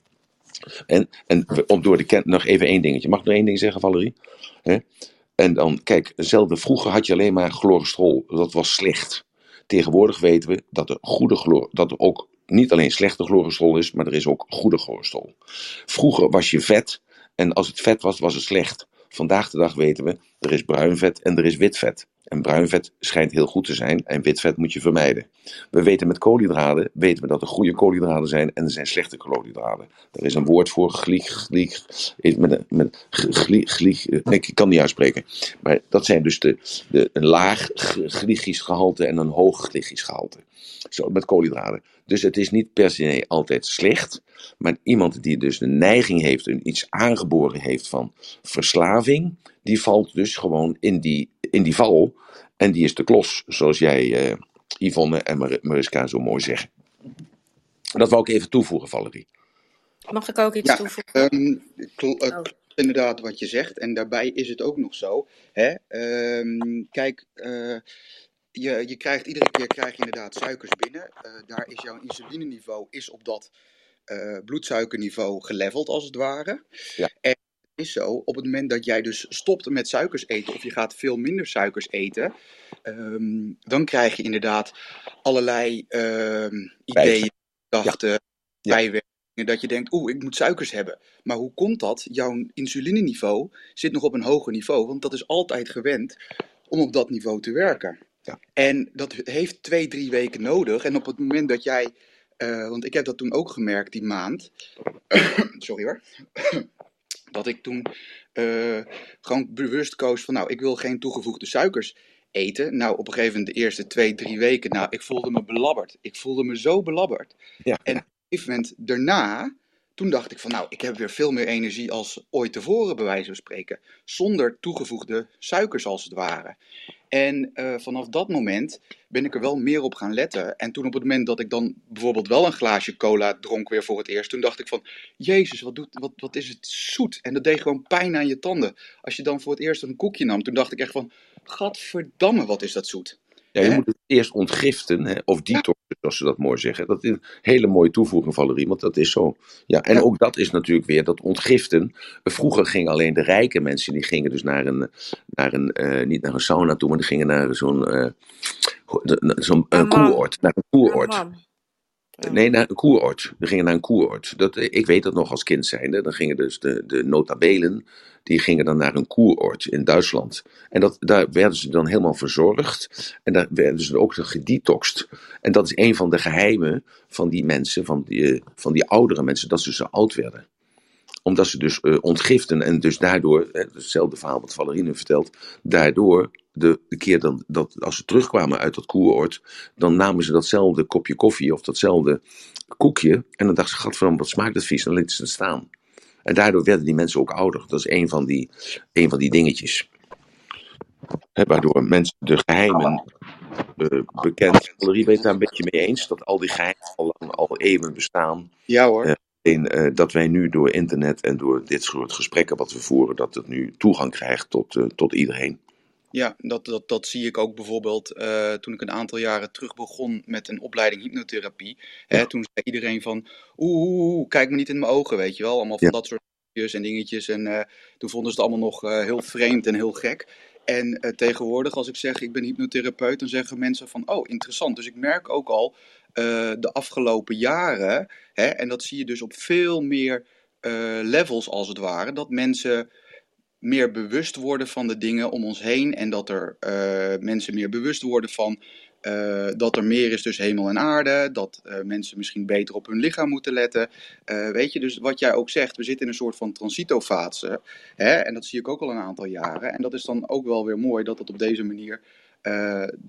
[SPEAKER 2] En, en om door de ken nog even één dingetje. Mag ik nog één ding zeggen, Valerie? En dan, kijk, zelden vroeger had je alleen maar cholesterol. Dat was slecht. Tegenwoordig weten we dat er, goede dat er ook niet alleen slechte chlorophyll is, maar er is ook goede chlorophyll. Vroeger was je vet en als het vet was, was het slecht. Vandaag de dag weten we, er is bruin vet en er is wit vet. En bruin vet schijnt heel goed te zijn en wit vet moet je vermijden. We weten met koolhydraten, weten we dat er goede koolhydraten zijn en er zijn slechte koolhydraten. Er is een woord voor, glyk, glyk, met, met nee, ik kan niet uitspreken. Maar dat zijn dus de, de, een laag glycisch gehalte en een hoog glycisch gehalte. Zo, met koolhydraten. Dus het is niet per se altijd slecht. Maar iemand die dus de neiging heeft en iets aangeboren heeft van verslaving, die valt dus gewoon in die, in die val. En die is de klos, zoals jij, eh, Yvonne en Mar- Mariska zo mooi zeggen. Dat wou ik even toevoegen, Valerie.
[SPEAKER 7] Mag ik ook iets
[SPEAKER 6] Ja,
[SPEAKER 7] toevoegen? Oh.
[SPEAKER 6] klopt inderdaad wat je zegt. En daarbij is het ook nog zo. Hè? Ehm, kijk, eh, je, je krijgt iedere keer krijg je inderdaad suikers binnen. Eh, daar is jouw insulineniveau is op dat eh, bloedsuikerniveau geleveld als het ware.
[SPEAKER 2] Ja.
[SPEAKER 6] En is zo, op het moment dat jij dus stopt met suikers eten of je gaat veel minder suikers eten, ehm, dan krijg je inderdaad allerlei ehm, ideeën, gedachten,
[SPEAKER 2] Ja.
[SPEAKER 6] bijwerkingen. Dat je denkt, oeh, ik moet suikers hebben. Maar hoe komt dat? Jouw insulineniveau zit nog op een hoger niveau, want dat is altijd gewend om op dat niveau te werken.
[SPEAKER 2] Ja.
[SPEAKER 6] En dat heeft twee, drie weken nodig. En op het moment dat jij, eh, want ik heb dat toen ook gemerkt die maand, sorry hoor, dat ik toen eh, gewoon bewust koos van, nou, ik wil geen toegevoegde suikers eten. Nou, op een gegeven moment de eerste twee, drie weken, nou, ik voelde me belabberd. Ik voelde me zo belabberd.
[SPEAKER 2] Ja.
[SPEAKER 6] En op een gegeven moment daarna, toen dacht ik van, nou, ik heb weer veel meer energie als ooit tevoren, bij wijze van spreken. Zonder toegevoegde suikers, als het ware. En eh, vanaf dat moment ben ik er wel meer op gaan letten. En toen op het moment dat ik dan bijvoorbeeld wel een glaasje cola dronk weer voor het eerst, toen dacht ik van, jezus, wat, doet, wat, wat is het zoet. En dat deed gewoon pijn aan je tanden. Als je dan voor het eerst een koekje nam, toen dacht ik echt van, gadverdamme, wat is dat zoet.
[SPEAKER 2] Ja, je
[SPEAKER 6] Hè?
[SPEAKER 2] moet het eerst ontgiften, hè, of detoxen, zoals ze dat mooi zeggen. Dat is een hele mooie toevoeging, Valerie, want dat is zo. Ja, en ook dat is natuurlijk weer dat ontgiften. Vroeger gingen alleen de rijke mensen, die gingen dus naar een, naar een eh, niet naar een sauna toe, maar die gingen naar zo'n eh, ho- de- na- zo'n eh, koeroord. Naar een koeroord.
[SPEAKER 7] Amman.
[SPEAKER 2] Nee, naar een koeroord. We gingen naar een koeroord. Dat, eh, ik weet dat nog als kind zijnde. Dan gingen dus de, de notabelen, die gingen dan naar een koeroord in Duitsland. En dat, daar werden ze dan helemaal verzorgd. En daar werden ze ook gedetoxed. En dat is een van de geheimen van die mensen, van die, eh, van die oudere mensen, dat ze zo oud werden omdat ze dus eh, ontgiften en dus daardoor, hè, hetzelfde verhaal wat Valerie nu vertelt, daardoor de, de keer dan, dat als ze terugkwamen uit dat koeroord, dan namen ze datzelfde kopje koffie of datzelfde koekje en dan dachten ze, gadverdamme, wat smaakt dat vies, en dan lieten ze het staan. En daardoor werden die mensen ook ouder. Dat is een van die, een van die dingetjes. Waardoor mensen de geheimen eh, bekend. Valerie weet daar een beetje mee eens dat al die geheimen al, lang, al eeuwen bestaan.
[SPEAKER 6] Ja hoor.
[SPEAKER 2] Ja. Alleen eh, dat wij nu door internet en door dit soort gesprekken wat we voeren, dat het nu toegang krijgt tot, eh, tot iedereen.
[SPEAKER 6] Ja, dat, dat, dat zie ik ook bijvoorbeeld eh, toen ik een aantal jaren terug begon met een opleiding hypnotherapie. Hè, toen zei iedereen van, oeh, oeh, oeh, kijk me niet in mijn ogen, weet je wel. Allemaal van
[SPEAKER 2] Ja.
[SPEAKER 6] dat soort dingetjes en dingetjes. En eh, toen vonden ze het allemaal nog eh, heel vreemd en heel gek. En tegenwoordig, als ik zeg ik ben hypnotherapeut, dan zeggen mensen van, oh, interessant. Dus ik merk ook al de afgelopen jaren, hè, en dat zie je dus op veel meer levels als het ware, dat mensen meer bewust worden van de dingen om ons heen en dat er eh, mensen meer bewust worden van eh, dat er meer is tussen hemel en aarde, dat eh, mensen misschien beter op hun lichaam moeten letten. Weet je, dus wat jij ook zegt, we zitten in een soort van transitofase hè, en dat zie ik ook al een aantal jaren en dat is dan ook wel weer mooi dat het op deze manier,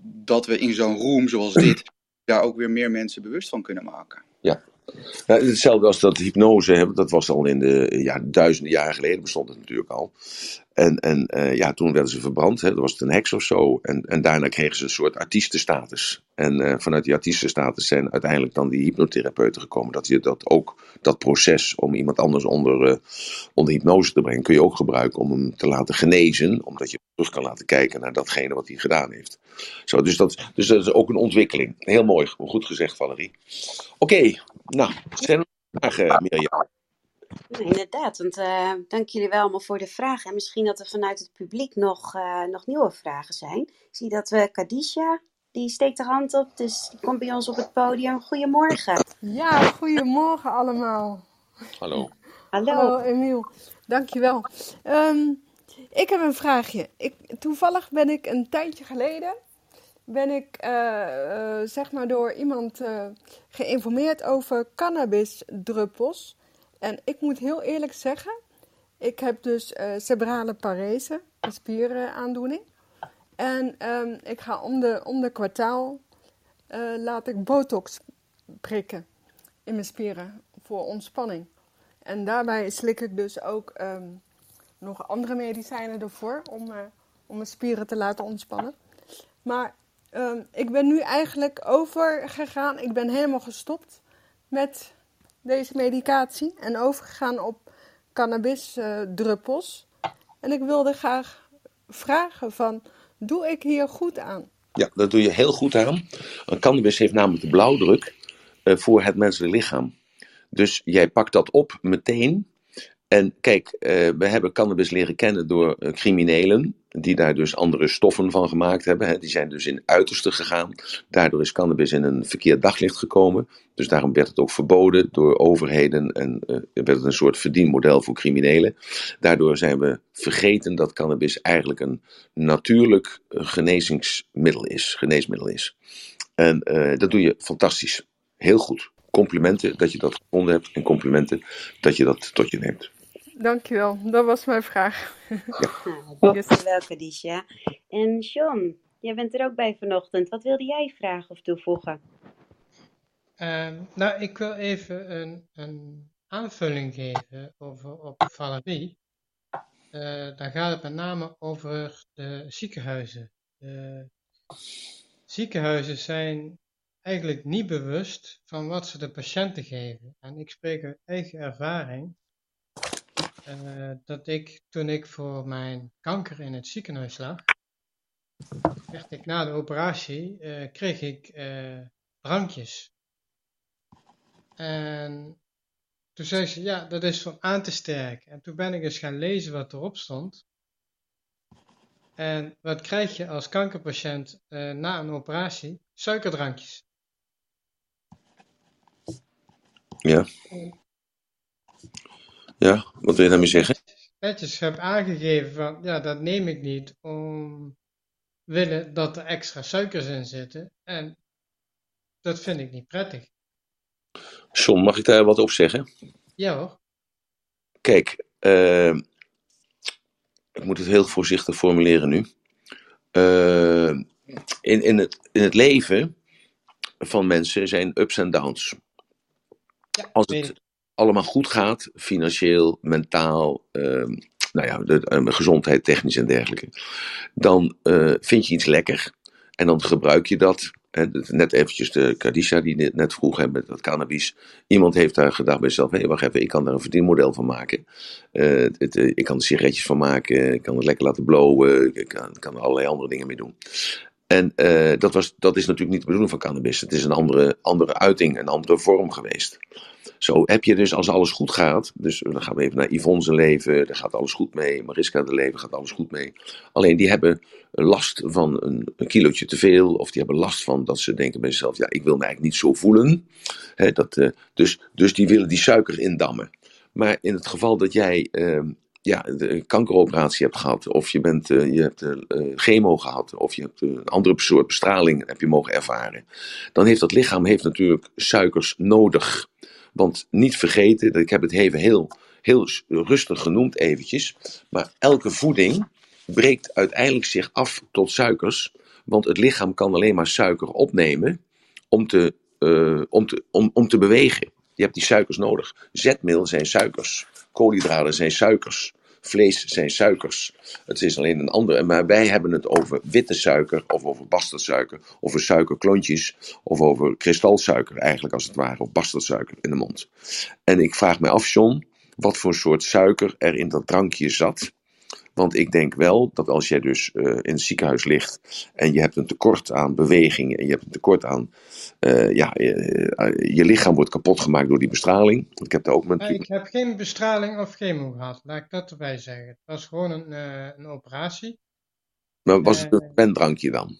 [SPEAKER 6] dat we in zo'n room zoals dit, daar ook weer meer mensen bewust van kunnen maken.
[SPEAKER 2] Ja. Ja, hetzelfde als dat hypnose, hè, dat was al in de ja, duizenden jaren geleden, bestond het natuurlijk al. En, en eh, ja, toen werden ze verbrand, hè, dat was het een heks of zo. En, en daarna kregen ze een soort artiestenstatus. En eh, vanuit die artiestenstatus zijn uiteindelijk dan die hypnotherapeuten gekomen. Dat je dat ook, dat proces om iemand anders onder, eh, onder hypnose te brengen, kun je ook gebruiken om hem te laten genezen. Omdat je terug kan laten kijken naar datgene wat hij gedaan heeft. Zo, dus, dat, dus dat is ook een ontwikkeling. Heel mooi, goed gezegd Valerie. Oké, nou, zijn er nog vragen, Mirjam?
[SPEAKER 1] Nou, inderdaad, want eh, dank jullie wel allemaal voor de vragen. En misschien dat er vanuit het publiek nog, eh, nog nieuwe vragen zijn. Ik zie dat we Kadisha die steekt de hand op, dus die komt bij ons op het podium. Goedemorgen.
[SPEAKER 8] Ja, goedemorgen allemaal.
[SPEAKER 2] Hallo.
[SPEAKER 1] Hallo.
[SPEAKER 8] Hallo Emiel, dankjewel. Ehm ik heb een vraagje. Ik, toevallig ben ik een tijdje geleden ben ik eh, eh, zeg maar door iemand eh, geïnformeerd over cannabisdruppels. En ik moet heel eerlijk zeggen, ik heb dus cerebrale parese, een spieraandoening. En ehm, ik ga om de, om de kwartaal laat ik botox prikken in mijn spieren voor ontspanning. En daarbij slik ik dus ook ehm, nog andere medicijnen ervoor om, om mijn spieren te laten ontspannen. Maar ehm, ik ben nu eigenlijk overgegaan, ik ben helemaal gestopt met deze medicatie en overgegaan op cannabisdruppels. en ik wilde graag vragen van, doe ik hier goed aan?
[SPEAKER 2] Ja, dat doe je heel goed aan. Cannabis heeft namelijk de blauwdruk eh, voor het menselijk lichaam. Dus jij pakt dat op meteen. En kijk, eh, we hebben cannabis leren kennen door eh, criminelen, die daar dus andere stoffen van gemaakt hebben. Hè. Die zijn dus in uiterste gegaan. Daardoor is cannabis in een verkeerd daglicht gekomen. Dus daarom werd het ook verboden door overheden en eh, werd het een soort verdienmodel voor criminelen. Daardoor zijn we vergeten dat cannabis eigenlijk een natuurlijk genezingsmiddel is, geneesmiddel is. En dat doe je fantastisch. Heel goed. Complimenten dat je dat gevonden hebt en complimenten dat je dat tot je neemt.
[SPEAKER 8] Dankjewel, dat was mijn vraag.
[SPEAKER 1] Yes. Wel, Kadisha. En John, jij bent er ook bij vanochtend. Wat wilde jij vragen of toevoegen?
[SPEAKER 9] Ehm, nou, ik wil even een, een aanvulling geven over op Valerie. Eh dan gaat het met name over de ziekenhuizen. De ziekenhuizen zijn eigenlijk niet bewust van wat ze de patiënten geven. En ik spreek uit eigen ervaring eh, dat ik toen ik voor mijn kanker in het ziekenhuis lag, werd ik na de operatie, eh, kreeg ik eh, drankjes. En toen zei ze, ja, dat is om aan te sterken. En toen ben ik eens gaan lezen wat erop stond. En wat krijg je als kankerpatiënt na een operatie? Suikerdrankjes.
[SPEAKER 2] Ja. Ja, wat wil je daarmee zeggen?
[SPEAKER 9] Netjes heb aangegeven van, ja, dat neem ik niet om willen dat er extra suikers in zitten. En dat vind ik niet prettig.
[SPEAKER 2] John, mag ik daar wat op zeggen?
[SPEAKER 9] Ja hoor.
[SPEAKER 2] Kijk, eh, ik moet het heel voorzichtig formuleren nu. Eh, in, in, het, in het leven van mensen zijn ups en downs.
[SPEAKER 9] Ja,
[SPEAKER 2] Als het. Allemaal goed gaat, financieel, mentaal, ehm, nou ja, de, eh, gezondheid, technisch en dergelijke, dan eh, vind je iets lekker en dan gebruik je dat. Net eventjes de Kadisha die net, vroeg hè, met dat cannabis. Iemand heeft daar gedacht bij zichzelf, hé, wacht even, ik kan daar een verdienmodel van maken. Eh, het, eh, ik kan er sigaretjes van maken, ik kan het lekker laten blowen, ik kan, kan er allerlei andere dingen mee doen. En dat, was, dat is natuurlijk niet de bedoeling van cannabis. Het is een andere, andere uiting, een andere vorm geweest. Zo heb je dus als alles goed gaat. Dus dan gaan we even naar Yvonne zijn leven. Daar gaat alles goed mee. Mariska de leven gaat alles goed mee. Alleen die hebben last van een, een kilootje te veel. Of die hebben last van dat ze denken bij zichzelf. Ja, ik wil me eigenlijk niet zo voelen. Dat, eh, dus, dus die willen die suiker indammen. Maar in het geval dat jij eh, ja, een kankeroperatie hebt gehad. Of je, bent, eh, je hebt eh, chemo gehad. Of je hebt een andere soort bestraling heb je mogen ervaren. Dan heeft dat lichaam heeft natuurlijk suikers nodig. Want niet vergeten, ik heb het even heel, heel rustig genoemd eventjes. Maar elke voeding breekt uiteindelijk zich af tot suikers. Want het lichaam kan alleen maar suiker opnemen om te, eh, om te, om, om te bewegen. Je hebt die suikers nodig. Zetmeel zijn suikers. Koolhydraten zijn suikers. Vlees zijn suikers. Het is alleen een andere. Maar wij hebben het over witte suiker, of over bastardsuiker, over suikerklontjes, of over kristalsuiker eigenlijk als het ware, of bastardsuiker in de mond. En ik vraag me af, John, wat voor soort suiker er in dat drankje zat. Want ik denk wel dat als jij dus eh, in het ziekenhuis ligt en je hebt een tekort aan beweging en je hebt een tekort aan, eh, ja, eh, je lichaam wordt kapot gemaakt door die bestraling. Ik heb daar ook
[SPEAKER 9] Maar ik heb geen bestraling of chemo gehad, laat ik dat erbij zeggen. Het was gewoon een, een operatie.
[SPEAKER 2] maar was het een pendrankje dan?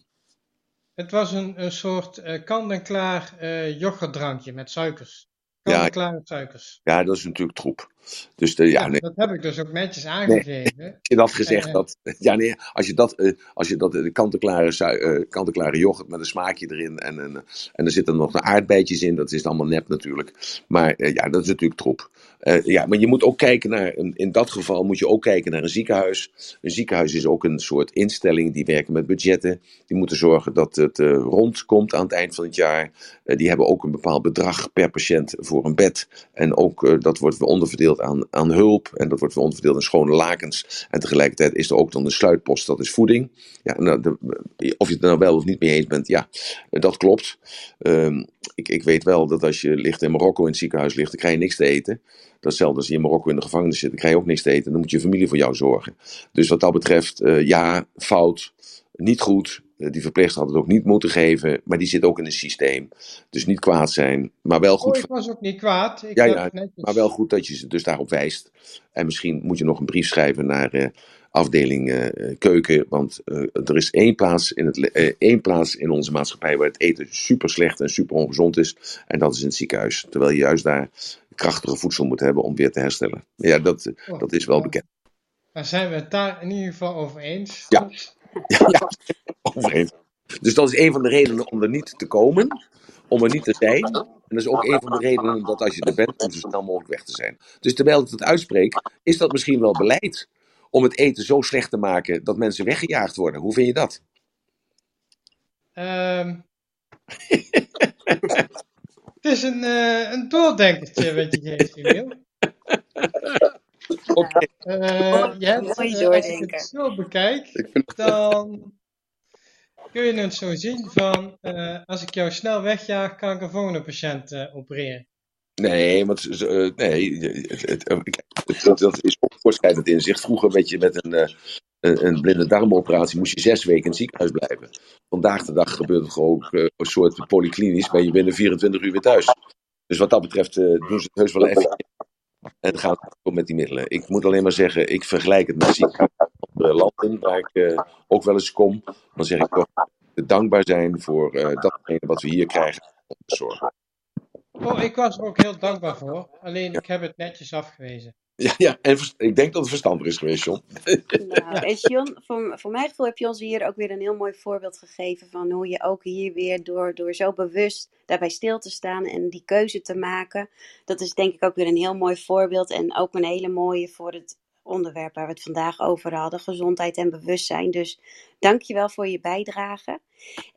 [SPEAKER 9] Het was een, een soort eh kant-en-klaar eh yoghurtdrankje met suikers.
[SPEAKER 2] Ja,
[SPEAKER 9] Kant-en-klare suikers.
[SPEAKER 2] ja, dat is natuurlijk troep. Dus de, ja,
[SPEAKER 9] Ja,
[SPEAKER 2] nee,
[SPEAKER 9] dat heb ik dus ook netjes
[SPEAKER 2] nee,
[SPEAKER 9] aangegeven.
[SPEAKER 2] als je dat gezegd
[SPEAKER 9] en
[SPEAKER 2] had, ja, nee, als je dat, eh, als je dat eh, kant-en-klare, eh, yoghurt met een smaakje erin en, en, eh, en er zitten nog de aardbeidjes in, dat is allemaal nep natuurlijk. Maar eh, ja, dat is natuurlijk troep. Eh, ja, maar je moet ook kijken naar, in dat geval moet je ook kijken naar een ziekenhuis. Een ziekenhuis is ook een soort instelling, die werken met budgetten. Die moeten zorgen dat het eh, rondkomt aan het eind van het jaar. Eh, die hebben ook een bepaald bedrag per patiënt voor een bed. En ook eh, dat wordt weer onderverdeeld aan, aan hulp. En dat wordt weer in schone lakens. En tegelijkertijd is er ook dan de sluitpost, dat is voeding. Ja, nou, de- of je het nou wel of niet mee eens bent, ja, dat klopt. Ehm, ik, ik weet wel dat als je ligt in Marokko in het ziekenhuis ligt, dan krijg je niks te eten. Dat is hetzelfde als je in Marokko in de gevangenis zit, dan krijg je ook niks te eten. Dan moet je familie voor jou zorgen. Dus wat dat betreft, eh, ja, fout, niet goed. Eh, die verpleegster had het ook niet moeten geven, maar die zit ook in een systeem. Dus niet kwaad zijn, maar wel
[SPEAKER 9] oh,
[SPEAKER 2] goed.
[SPEAKER 9] ik was ook niet kwaad. Ik
[SPEAKER 2] Ja, ja, maar wel goed dat je ze dus daarop wijst. En misschien moet je nog een brief schrijven naar eh, afdeling eh, keuken. Want er is één plaats, in het, één plaats in onze maatschappij waar het eten super slecht en super ongezond is. En dat is in het ziekenhuis. Terwijl je juist daar krachtige voedsel moet hebben om weer te herstellen. Ja, dat,
[SPEAKER 9] Oh,
[SPEAKER 2] dat is wel bekend.
[SPEAKER 9] daar zijn we het daar in ieder geval over eens.
[SPEAKER 2] Ja. Ja, ja, overeen. Dus dat is een van de redenen om er niet te komen. Om er niet te zijn. En dat is ook een van de redenen dat als je er bent, om zo snel mogelijk weg te zijn. Dus terwijl ik het uitspreek, is dat misschien wel beleid om het eten zo slecht te maken dat mensen weggejaagd worden. Hoe vind je dat?
[SPEAKER 9] Ehm, het is een, eh, een doordenkertje wat je geeft, Emiel.
[SPEAKER 2] Oké,
[SPEAKER 9] Eh, je hebt,
[SPEAKER 1] Mooi
[SPEAKER 9] eh, als ik het zo bekijk, dan kun je het zo zien van, eh, als ik jou snel wegjaag, kan ik een volgende patiënt opereren.
[SPEAKER 2] Nee, want nee, het, het, dat, is ook voorschrijdend inzicht. Vroeger met, je, met een, eh, een, een blinde darmoperatie moest je zes weken in het ziekenhuis blijven. Vandaag de dag gebeurt het gewoon eh, een soort polyklinisch, ben je binnen 24 uur weer thuis. Dus wat dat betreft doen ze het heus wel even. En het gaat ook met die middelen. Ik moet alleen maar zeggen, ik vergelijk het met andere landen waar ik eh, ook wel eens kom. Dan zeg ik toch dankbaar zijn voor eh, datgene wat we hier krijgen. om zorgen.
[SPEAKER 9] Oh, ik was er ook heel dankbaar voor, alleen ik heb het netjes afgewezen.
[SPEAKER 2] Ja, ja, en ik denk dat het verstandig is geweest, John.
[SPEAKER 1] Nou, en John, voor, voor mijn gevoel heb je ons hier ook weer een heel mooi voorbeeld gegeven van hoe je ook hier weer door, door zo bewust daarbij stil te staan en die keuze te maken. Dat is denk ik ook weer een heel mooi voorbeeld en ook een hele mooie voor het onderwerp waar we het vandaag over hadden, gezondheid en bewustzijn. Dus dank je wel voor je bijdrage.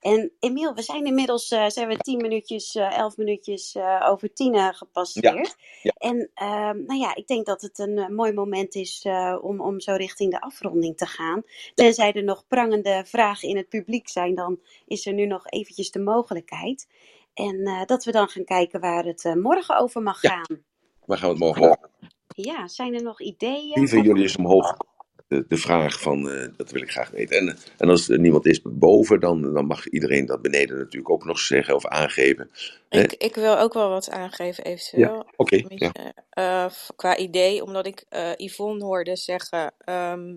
[SPEAKER 1] En Emiel, we zijn inmiddels eh, zijn we tien minuutjes, eh, elf minuutjes eh, over tien
[SPEAKER 2] Ja,
[SPEAKER 1] gepasseerd.
[SPEAKER 2] ja.
[SPEAKER 1] En ehm, nou ja, ik denk dat het een mooi moment is om, om zo richting de afronding te gaan. Tenzij er nog prangende vragen in het publiek zijn, dan is er nu nog eventjes de mogelijkheid. En dat we dan gaan kijken waar het morgen over mag
[SPEAKER 2] Ja,
[SPEAKER 1] gaan.
[SPEAKER 2] waar gaan we het morgen over?
[SPEAKER 1] Ja, zijn er nog ideeën?
[SPEAKER 2] Wie van jullie is omhoog de, de vraag van, eh, dat wil ik graag weten. En, en als er niemand is boven, dan, dan mag iedereen dat beneden natuurlijk ook nog zeggen of aangeven.
[SPEAKER 7] Ik, ik wil ook wel wat aangeven,
[SPEAKER 2] Ja,
[SPEAKER 7] eventueel.
[SPEAKER 2] oké.
[SPEAKER 7] Een beetje,
[SPEAKER 2] ja.
[SPEAKER 7] eh, qua idee, omdat ik eh, Yvonne hoorde zeggen ehm,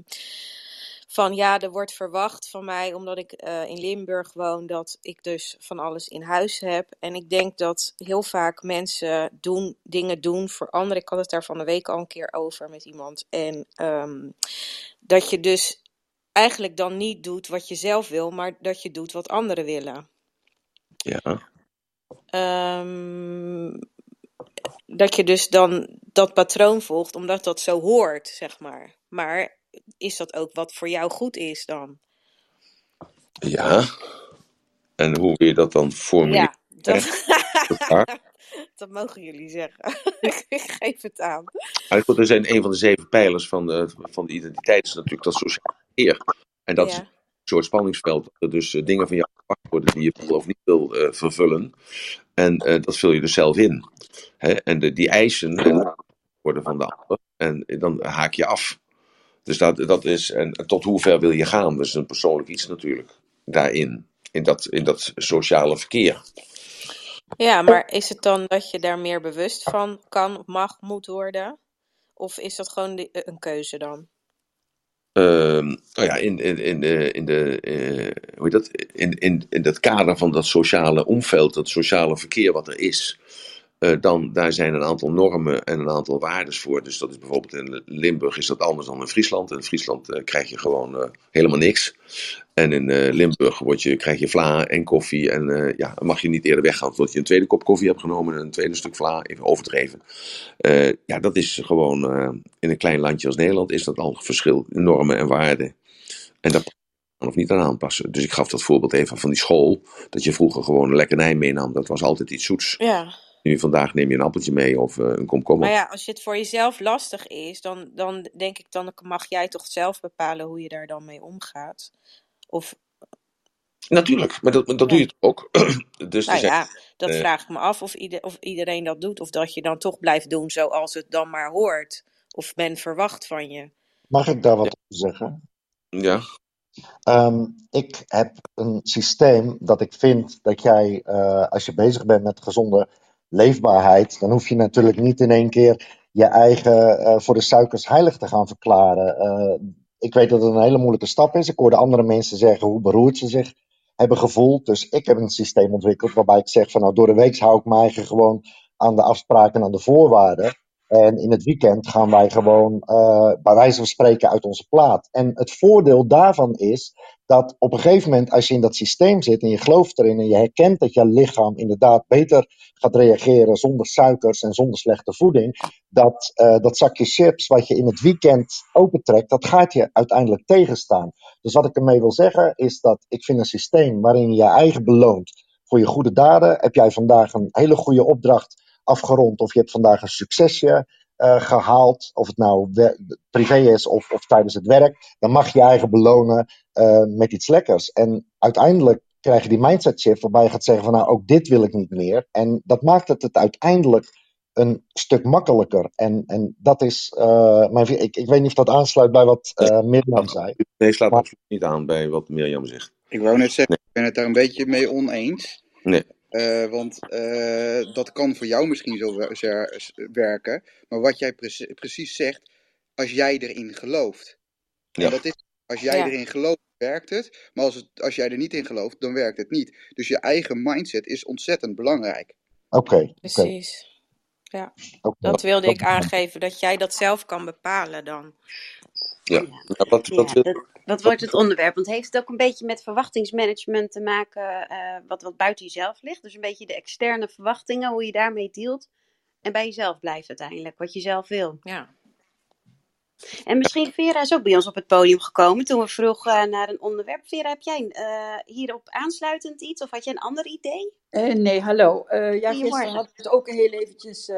[SPEAKER 7] van ja, er wordt verwacht van mij, omdat ik eh, in Limburg woon, dat ik dus van alles in huis heb. En ik denk dat heel vaak mensen doen, dingen doen voor anderen. Ik had het daar van de week al een keer over met iemand. En ehm, dat je dus eigenlijk dan niet doet wat je zelf wil, maar dat je doet wat anderen willen.
[SPEAKER 2] ja.
[SPEAKER 7] Ehm, dat je dus dan dat patroon volgt, omdat dat zo hoort, zeg maar. Maar is dat ook wat voor jou goed is dan?
[SPEAKER 2] Ja. En hoe wil je dat dan formuleren?
[SPEAKER 7] Ja, dat, mogen jullie zeggen. Ik geef het aan.
[SPEAKER 2] Goed, er zijn een van de zeven pijlers van de, van de identiteit is natuurlijk dat sociaal verkeer. En dat is een soort spanningsveld. Er dus eh, dingen van jou verwacht worden die je wil of niet wil eh, vervullen. En eh, dat vul je dus zelf in. Hè? En de, die eisen worden van de ander. En dan haak je af. Dus dat, dat is, en tot hoe ver wil je gaan? Dat is een persoonlijk iets natuurlijk. Daarin. In dat, in dat sociale verkeer.
[SPEAKER 7] ja, maar is het dan dat je daar meer bewust van kan, mag, moet worden? Of is dat gewoon de- een keuze dan?
[SPEAKER 2] Ehm, nou ja, in, in, in, de, in, de, eh, hoe heet dat? In, in, in het kader van dat sociale omveld, dat sociale verkeer wat er is, eh, dan daar zijn een aantal normen en een aantal waardes voor. Dus dat is bijvoorbeeld in Limburg is dat anders dan in Friesland. In Friesland eh, krijg je gewoon eh, helemaal niks. En in Limburg word je, krijg je vla en koffie. En ja, mag je niet eerder weggaan tot je een tweede kop koffie hebt genomen en een tweede stuk vla, even overdreven. Ja, dat is gewoon in een klein landje als Nederland is dat al verschil in normen en waarden. En kan of niet aan aanpassen. Dus ik gaf dat voorbeeld even van die school. Dat je vroeger gewoon een lekkernij meenam. Dat was altijd iets zoets.
[SPEAKER 7] Ja.
[SPEAKER 2] Nu vandaag neem je een appeltje mee of eh, een komkommer.
[SPEAKER 7] Maar ja, als het voor jezelf lastig is, dan, dan denk ik, dan mag jij toch zelf bepalen hoe je daar dan mee omgaat. Of,
[SPEAKER 2] Natuurlijk, maar dat, dat doe
[SPEAKER 7] Ja.
[SPEAKER 2] je toch ook. dus
[SPEAKER 7] nou ja, dat
[SPEAKER 2] eh,
[SPEAKER 7] vraag ik me af of, ieder, of iedereen dat doet. Of dat je dan toch blijft doen zoals het dan maar hoort. Of men verwacht van je.
[SPEAKER 3] Mag ik daar wat over zeggen?
[SPEAKER 2] ja,
[SPEAKER 3] Ehm, ik heb een systeem dat ik vind dat jij, eh, als je bezig bent met gezonde leefbaarheid, dan hoef je natuurlijk niet in één keer je eigen eh, voor de suikers heilig te gaan verklaren. Eh, ik weet dat het een hele moeilijke stap is. Ik hoorde andere mensen zeggen hoe beroerd ze zich hebben gevoeld. Dus ik heb een systeem ontwikkeld waarbij ik zeg van nou door de week hou ik me eigen gewoon aan de afspraken en aan de voorwaarden. En in het weekend gaan wij gewoon eh, bij wijze van spreken uit onze plaat. En het voordeel daarvan is dat op een gegeven moment, als je in dat systeem zit en je gelooft erin en je herkent dat je lichaam inderdaad beter gaat reageren zonder suikers en zonder slechte voeding, dat eh, dat zakje chips wat je in het weekend opentrekt, dat gaat je uiteindelijk tegenstaan. Dus wat ik ermee wil zeggen is dat ik vind een systeem waarin je je eigen beloont voor je goede daden. Heb jij vandaag een hele goede opdracht afgerond of je hebt vandaag een succesje eh, gehaald, of het nou privé is of, of tijdens het werk, dan mag je je eigen belonen eh, met iets lekkers. En uiteindelijk krijg je die mindset shift waarbij je gaat zeggen van nou ook dit wil ik niet meer. En dat maakt het, het uiteindelijk een stuk makkelijker. En, en dat is, eh, mijn, vi- ik, ik weet niet of dat aansluit bij wat eh Mirjam zei.
[SPEAKER 2] nee, slaat
[SPEAKER 3] Maar-
[SPEAKER 2] absoluut niet aan bij wat Mirjam zegt.
[SPEAKER 6] Ik wou net zeggen, ik ben het daar een beetje mee oneens.
[SPEAKER 2] Nee.
[SPEAKER 6] Eh, want eh, dat kan voor jou misschien zo werken. Maar wat jij precie- precies zegt, als jij erin gelooft. En
[SPEAKER 2] Ja.
[SPEAKER 6] dat is, als jij
[SPEAKER 7] Ja.
[SPEAKER 6] erin gelooft, werkt het. Maar als, het, als jij er niet in gelooft, dan werkt het niet. Dus je eigen mindset is ontzettend belangrijk.
[SPEAKER 3] Oké,
[SPEAKER 7] Precies. Ja, dat wilde ik aangeven, dat jij dat zelf kan bepalen dan.
[SPEAKER 2] Ja,
[SPEAKER 1] dat, dat wordt het onderwerp. Want heeft het ook een beetje met verwachtingsmanagement te maken, eh, wat, wat buiten jezelf ligt? Dus een beetje de externe verwachtingen, hoe je daarmee dealt. En bij jezelf blijft uiteindelijk, wat je zelf wil.
[SPEAKER 7] Ja.
[SPEAKER 1] En misschien, Vera is ook bij ons op het podium gekomen toen we vroegen eh, naar een onderwerp. Vera, heb jij eh, hierop aansluitend iets of had jij een ander idee?
[SPEAKER 10] Eh, nee, hallo. Eh, ja, gisteren hadden we het ook heel eventjes,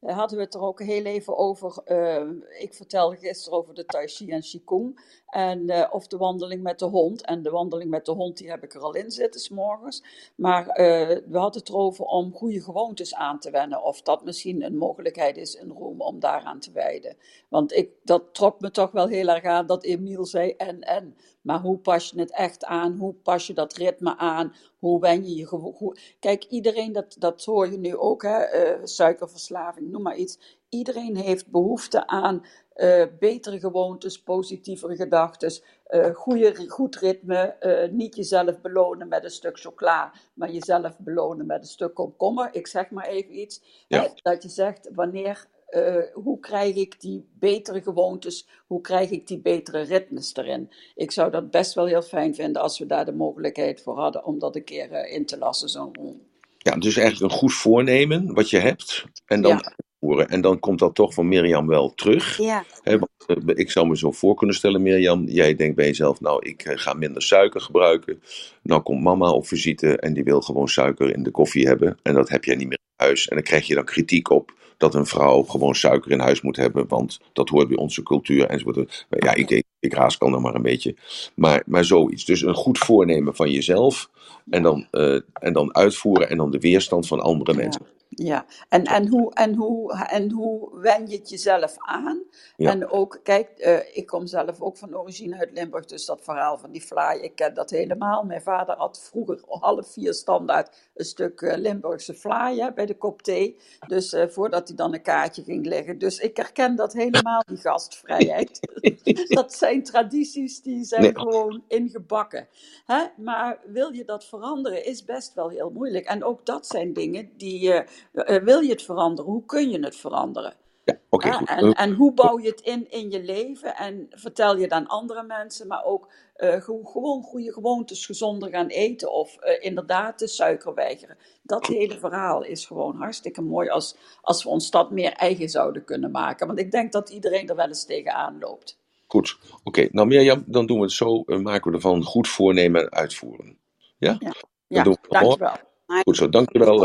[SPEAKER 10] hadden we het er ook heel even over. eh, ik vertelde gisteren over de Tai Chi en Qigong. En, eh, of de wandeling met de hond. En de wandeling met de hond, die heb ik er al in zitten, s morgens. Maar eh, we hadden het erover om goede gewoontes aan te wennen. Of dat misschien een mogelijkheid is in Rome om daaraan te wijden. Want ik, dat trok me toch wel heel erg aan dat Emiel zei en en. Maar hoe pas je het echt aan? Hoe pas je dat ritme aan? Hoe wen je je gewo- hoe- Kijk, iedereen, dat, dat hoor je nu ook, hè, eh, suikerverslaving, noem maar iets. Iedereen heeft behoefte aan eh, betere gewoontes, positievere gedachten, eh, goede, goed ritme. niet jezelf belonen met een stuk chocola, maar jezelf belonen met een stuk komkommer. Ik zeg maar even iets.
[SPEAKER 2] Ja.
[SPEAKER 10] Dat je zegt, wanneer, eh, hoe krijg ik die betere gewoontes, hoe krijg ik die betere ritmes erin? Ik zou dat best wel heel fijn vinden als we daar de mogelijkheid voor hadden om dat een keer eh, in te lassen, zo'n rol.
[SPEAKER 2] ja, dus eigenlijk een goed voornemen wat je hebt en dan
[SPEAKER 10] Ja.
[SPEAKER 2] uitvoeren. En dan komt dat toch van Mirjam wel terug.
[SPEAKER 1] Ja,
[SPEAKER 2] want, eh, ik zou me zo voor kunnen stellen, Mirjam. Jij denkt bij jezelf, nou, ik ga minder suiker gebruiken. Nou komt mama op visite en die wil gewoon suiker in de koffie hebben. En dat heb jij niet meer in huis. En dan krijg je dan kritiek op dat een vrouw gewoon suiker in huis moet hebben. Want dat hoort bij onze cultuur enzovoort. Ja, ik, ik, ik raaskel nog maar een beetje. Maar, maar zoiets. Dus een goed voornemen van jezelf. En dan, eh, en dan uitvoeren en dan de weerstand van andere mensen.
[SPEAKER 10] Ja, en, en, hoe, en, hoe, en hoe wen je het jezelf aan?
[SPEAKER 2] Ja.
[SPEAKER 10] En ook, kijk, eh, ik kom zelf ook van origine uit Limburg, dus dat verhaal van die fly, ik ken dat helemaal. Mijn vader had vroeger half vier standaard een stuk eh, Limburgse fly hè, bij de kop thee. Dus eh, voordat hij dan een kaartje ging leggen. Dus ik herken dat helemaal, die gastvrijheid. dat zijn tradities die zijn
[SPEAKER 2] Nee.
[SPEAKER 10] gewoon ingebakken. Hè? Maar wil je dat veranderen, is best wel heel moeilijk. En ook dat zijn dingen die eh, wil je het veranderen, hoe kun je het veranderen?
[SPEAKER 2] Ja, oké,
[SPEAKER 10] Hè?
[SPEAKER 2] goed.
[SPEAKER 10] En, en hoe bouw je het in in je leven en vertel je aan andere mensen, maar ook eh, ge- gewoon goede gewoontes, gezonder gaan eten of eh, inderdaad de suiker weigeren. Dat hele verhaal is gewoon hartstikke mooi als, als we ons dat meer eigen zouden kunnen maken. Want ik denk dat iedereen er wel eens tegenaan loopt.
[SPEAKER 2] Goed, oké. Nou Mirjam, dan doen we het zo. eh, maken we ervan goed voornemen en uitvoeren. Ja?
[SPEAKER 10] Ja, ja dankjewel.
[SPEAKER 2] Goed zo, dankjewel.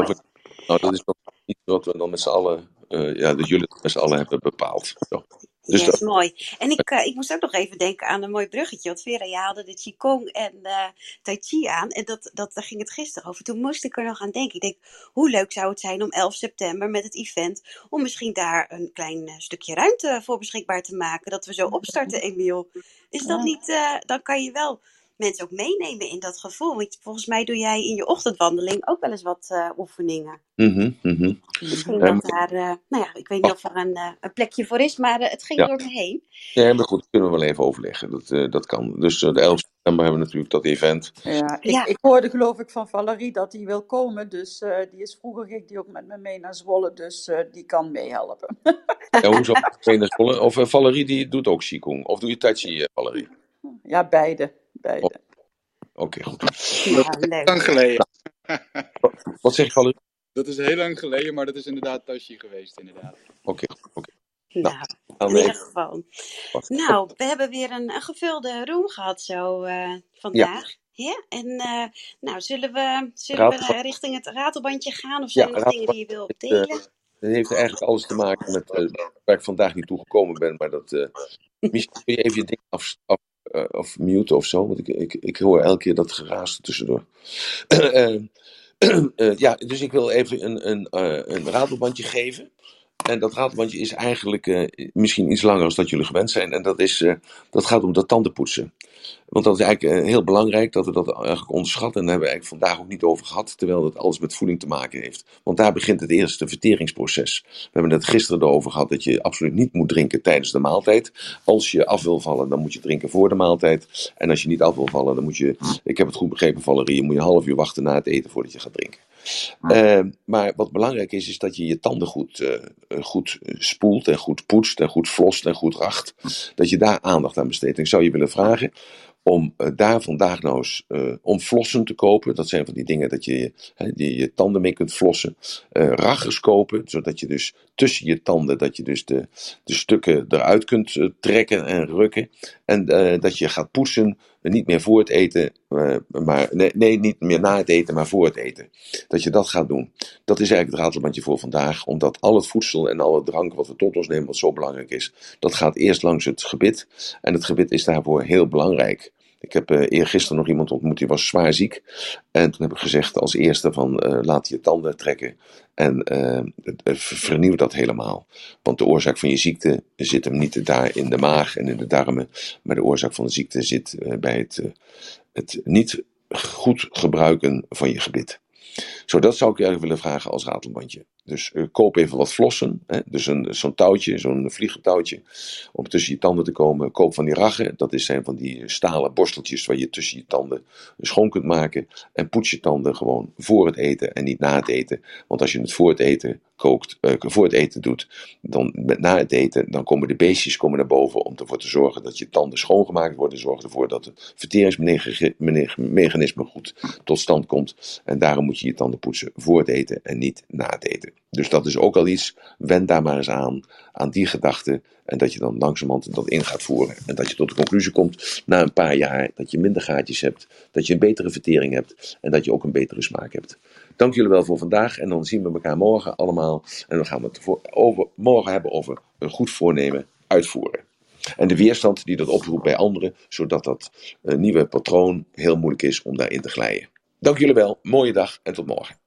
[SPEAKER 2] Nou, dat is nog iets wat we dan met z'n allen, eh, ja, dat jullie het met z'n allen hebben bepaald. Zo. Dus
[SPEAKER 1] Yes,
[SPEAKER 2] dat,
[SPEAKER 1] mooi. En ik, eh, ik moest ook nog even denken aan een mooi bruggetje. Want Vera, je haalde de Qigong en eh Tai Chi aan. En dat, dat, daar ging het gisteren over. Toen moest ik er nog aan denken. Ik denk, hoe leuk zou het zijn om 11 september met het event... om misschien daar een klein eh, stukje ruimte voor beschikbaar te maken. Dat we zo opstarten, Emiel. Is dat
[SPEAKER 10] Ja.
[SPEAKER 1] niet... eh, dan kan je wel mensen ook meenemen in dat gevoel. Want volgens mij doe jij in je ochtendwandeling ook wel eens wat eh, oefeningen.
[SPEAKER 2] mhm, mhm.
[SPEAKER 1] Misschien
[SPEAKER 2] Ja,
[SPEAKER 1] dat daar... eh, nou ja, ik weet niet of er een, eh, een plekje voor is. Maar het ging
[SPEAKER 2] Ja.
[SPEAKER 1] door me heen.
[SPEAKER 2] Ja, maar goed, dat kunnen we wel even overleggen. Dat, eh, dat kan. Dus de 11 september hebben we natuurlijk dat event.
[SPEAKER 10] Ja, ik,
[SPEAKER 1] Ja.
[SPEAKER 10] ik hoorde geloof ik van Valerie dat die wil komen. Dus eh, die is vroeger ging die ook met me mee naar Zwolle. Dus eh, die kan meehelpen.
[SPEAKER 2] En hoe zou het zijn in Zwolle? Of Valerie die doet ook Qigong. Of doe je Tai Chi, Valerie?
[SPEAKER 10] Ja, beide. Beide.
[SPEAKER 2] Oké, goed.
[SPEAKER 1] Nou, leuk.
[SPEAKER 6] Lang geleden.
[SPEAKER 2] Wat zeg je, Valerie?
[SPEAKER 6] Dat is heel lang geleden, maar dat is inderdaad Tashi geweest, inderdaad.
[SPEAKER 2] Oké, oké.
[SPEAKER 1] Nou,
[SPEAKER 2] Dan
[SPEAKER 1] in ieder geval. Nou, we hebben weer een, een gevulde room gehad zo eh, vandaag. Ja. En eh, nou, zullen we, zullen we
[SPEAKER 2] Ratelband.
[SPEAKER 1] eh, richting het ratelbandje gaan? Of
[SPEAKER 2] Ja,
[SPEAKER 1] zijn er nog dingen die je wil delen?
[SPEAKER 2] Het heeft eigenlijk alles te maken met eh, waar ik vandaag niet toe gekomen ben. Maar dat. eh misschien kun je even je ding af, af, eh, of muten of zo. Want ik, ik, ik hoor elke keer dat geraas er tussendoor. Eh, eh, ja, dus ik wil even een, een, een ratelbandje geven. En dat ratelbandje is eigenlijk eh, misschien iets langer dan dat jullie gewend zijn. En dat, is, eh, dat gaat om de tandenpoetsen. Want dat is eigenlijk eh, heel belangrijk dat we dat eigenlijk onderschatten. En daar hebben we eigenlijk vandaag ook niet over gehad. Terwijl dat alles met voeding te maken heeft. Want daar begint het eerste verteringsproces. We hebben het gisteren erover gehad dat je absoluut niet moet drinken tijdens de maaltijd. Als je af wil vallen, dan moet je drinken voor de maaltijd. En als je niet af wil vallen, dan moet je, ik heb het goed begrepen Valerie, je moet je een half uur wachten na het eten voordat je gaat drinken. Eh, maar wat belangrijk is, is dat je je tanden goed, eh, goed spoelt en goed poetst en goed flost en goed racht. Dat je daar aandacht aan besteedt. En ik zou je willen vragen om eh, daar vandaag nou eens om flossen te kopen. Dat zijn van die dingen dat je hè, die je tanden mee kunt flossen. Raggers kopen, zodat je dus tussen je tanden dat je dus de, de stukken eruit kunt trekken en rukken. En dat je gaat poetsen, niet meer voor het eten, eh, maar nee, nee, niet meer na het eten, maar voor het eten. Dat je dat gaat doen. Dat is eigenlijk het ratelbandje voor vandaag, omdat al het voedsel en alle drank wat we tot ons nemen, wat zo belangrijk is, dat gaat eerst langs het gebit. En het gebit is daarvoor heel belangrijk. Ik heb eh eergisteren nog iemand ontmoet, die was zwaar ziek. En toen heb ik gezegd als eerste van eh, laat je tanden trekken en eh, vernieuw dat helemaal. Want de oorzaak van je ziekte zit hem niet daar in de maag en in de darmen, maar de oorzaak van de ziekte zit bij het, het niet goed gebruiken van je gebit. Zo, dat zou ik je eigenlijk willen vragen als ratelbandje. Dus eh, koop even wat flossen. Hè? Dus zo'n touwtje, zo'n vliegentouwtje. Om tussen je tanden te komen. Koop van die raggen. Dat zijn van die stalen borsteltjes waar je tussen je tanden schoon kunt maken. En poets je tanden gewoon voor het eten en niet na het eten. Want als je het voor het eten kookt, eh, voor het eten doet, dan met na het eten, dan komen de beestjes komen naar boven om ervoor te zorgen dat je tanden schoongemaakt worden. Zorg ervoor dat het verteringsmechanisme goed tot stand komt. En daarom moet je je tanden poetsen voor het eten en niet na het eten. Dus dat is ook al iets. Wend daar maar eens aan, aan die gedachte. En dat je dan langzamerhand dat in gaat voeren. En dat je tot de conclusie komt na een paar jaar dat je minder gaatjes hebt. Dat je een betere vertering hebt. En dat je ook een betere smaak hebt. Dank jullie wel voor vandaag. En dan zien we elkaar morgen allemaal. En dan gaan we het morgen hebben over een goed voornemen uitvoeren. En de weerstand die dat oproept bij anderen. Zodat dat eh, nieuwe patroon heel moeilijk is om daarin te glijden. Dank jullie wel. Mooie dag en tot morgen.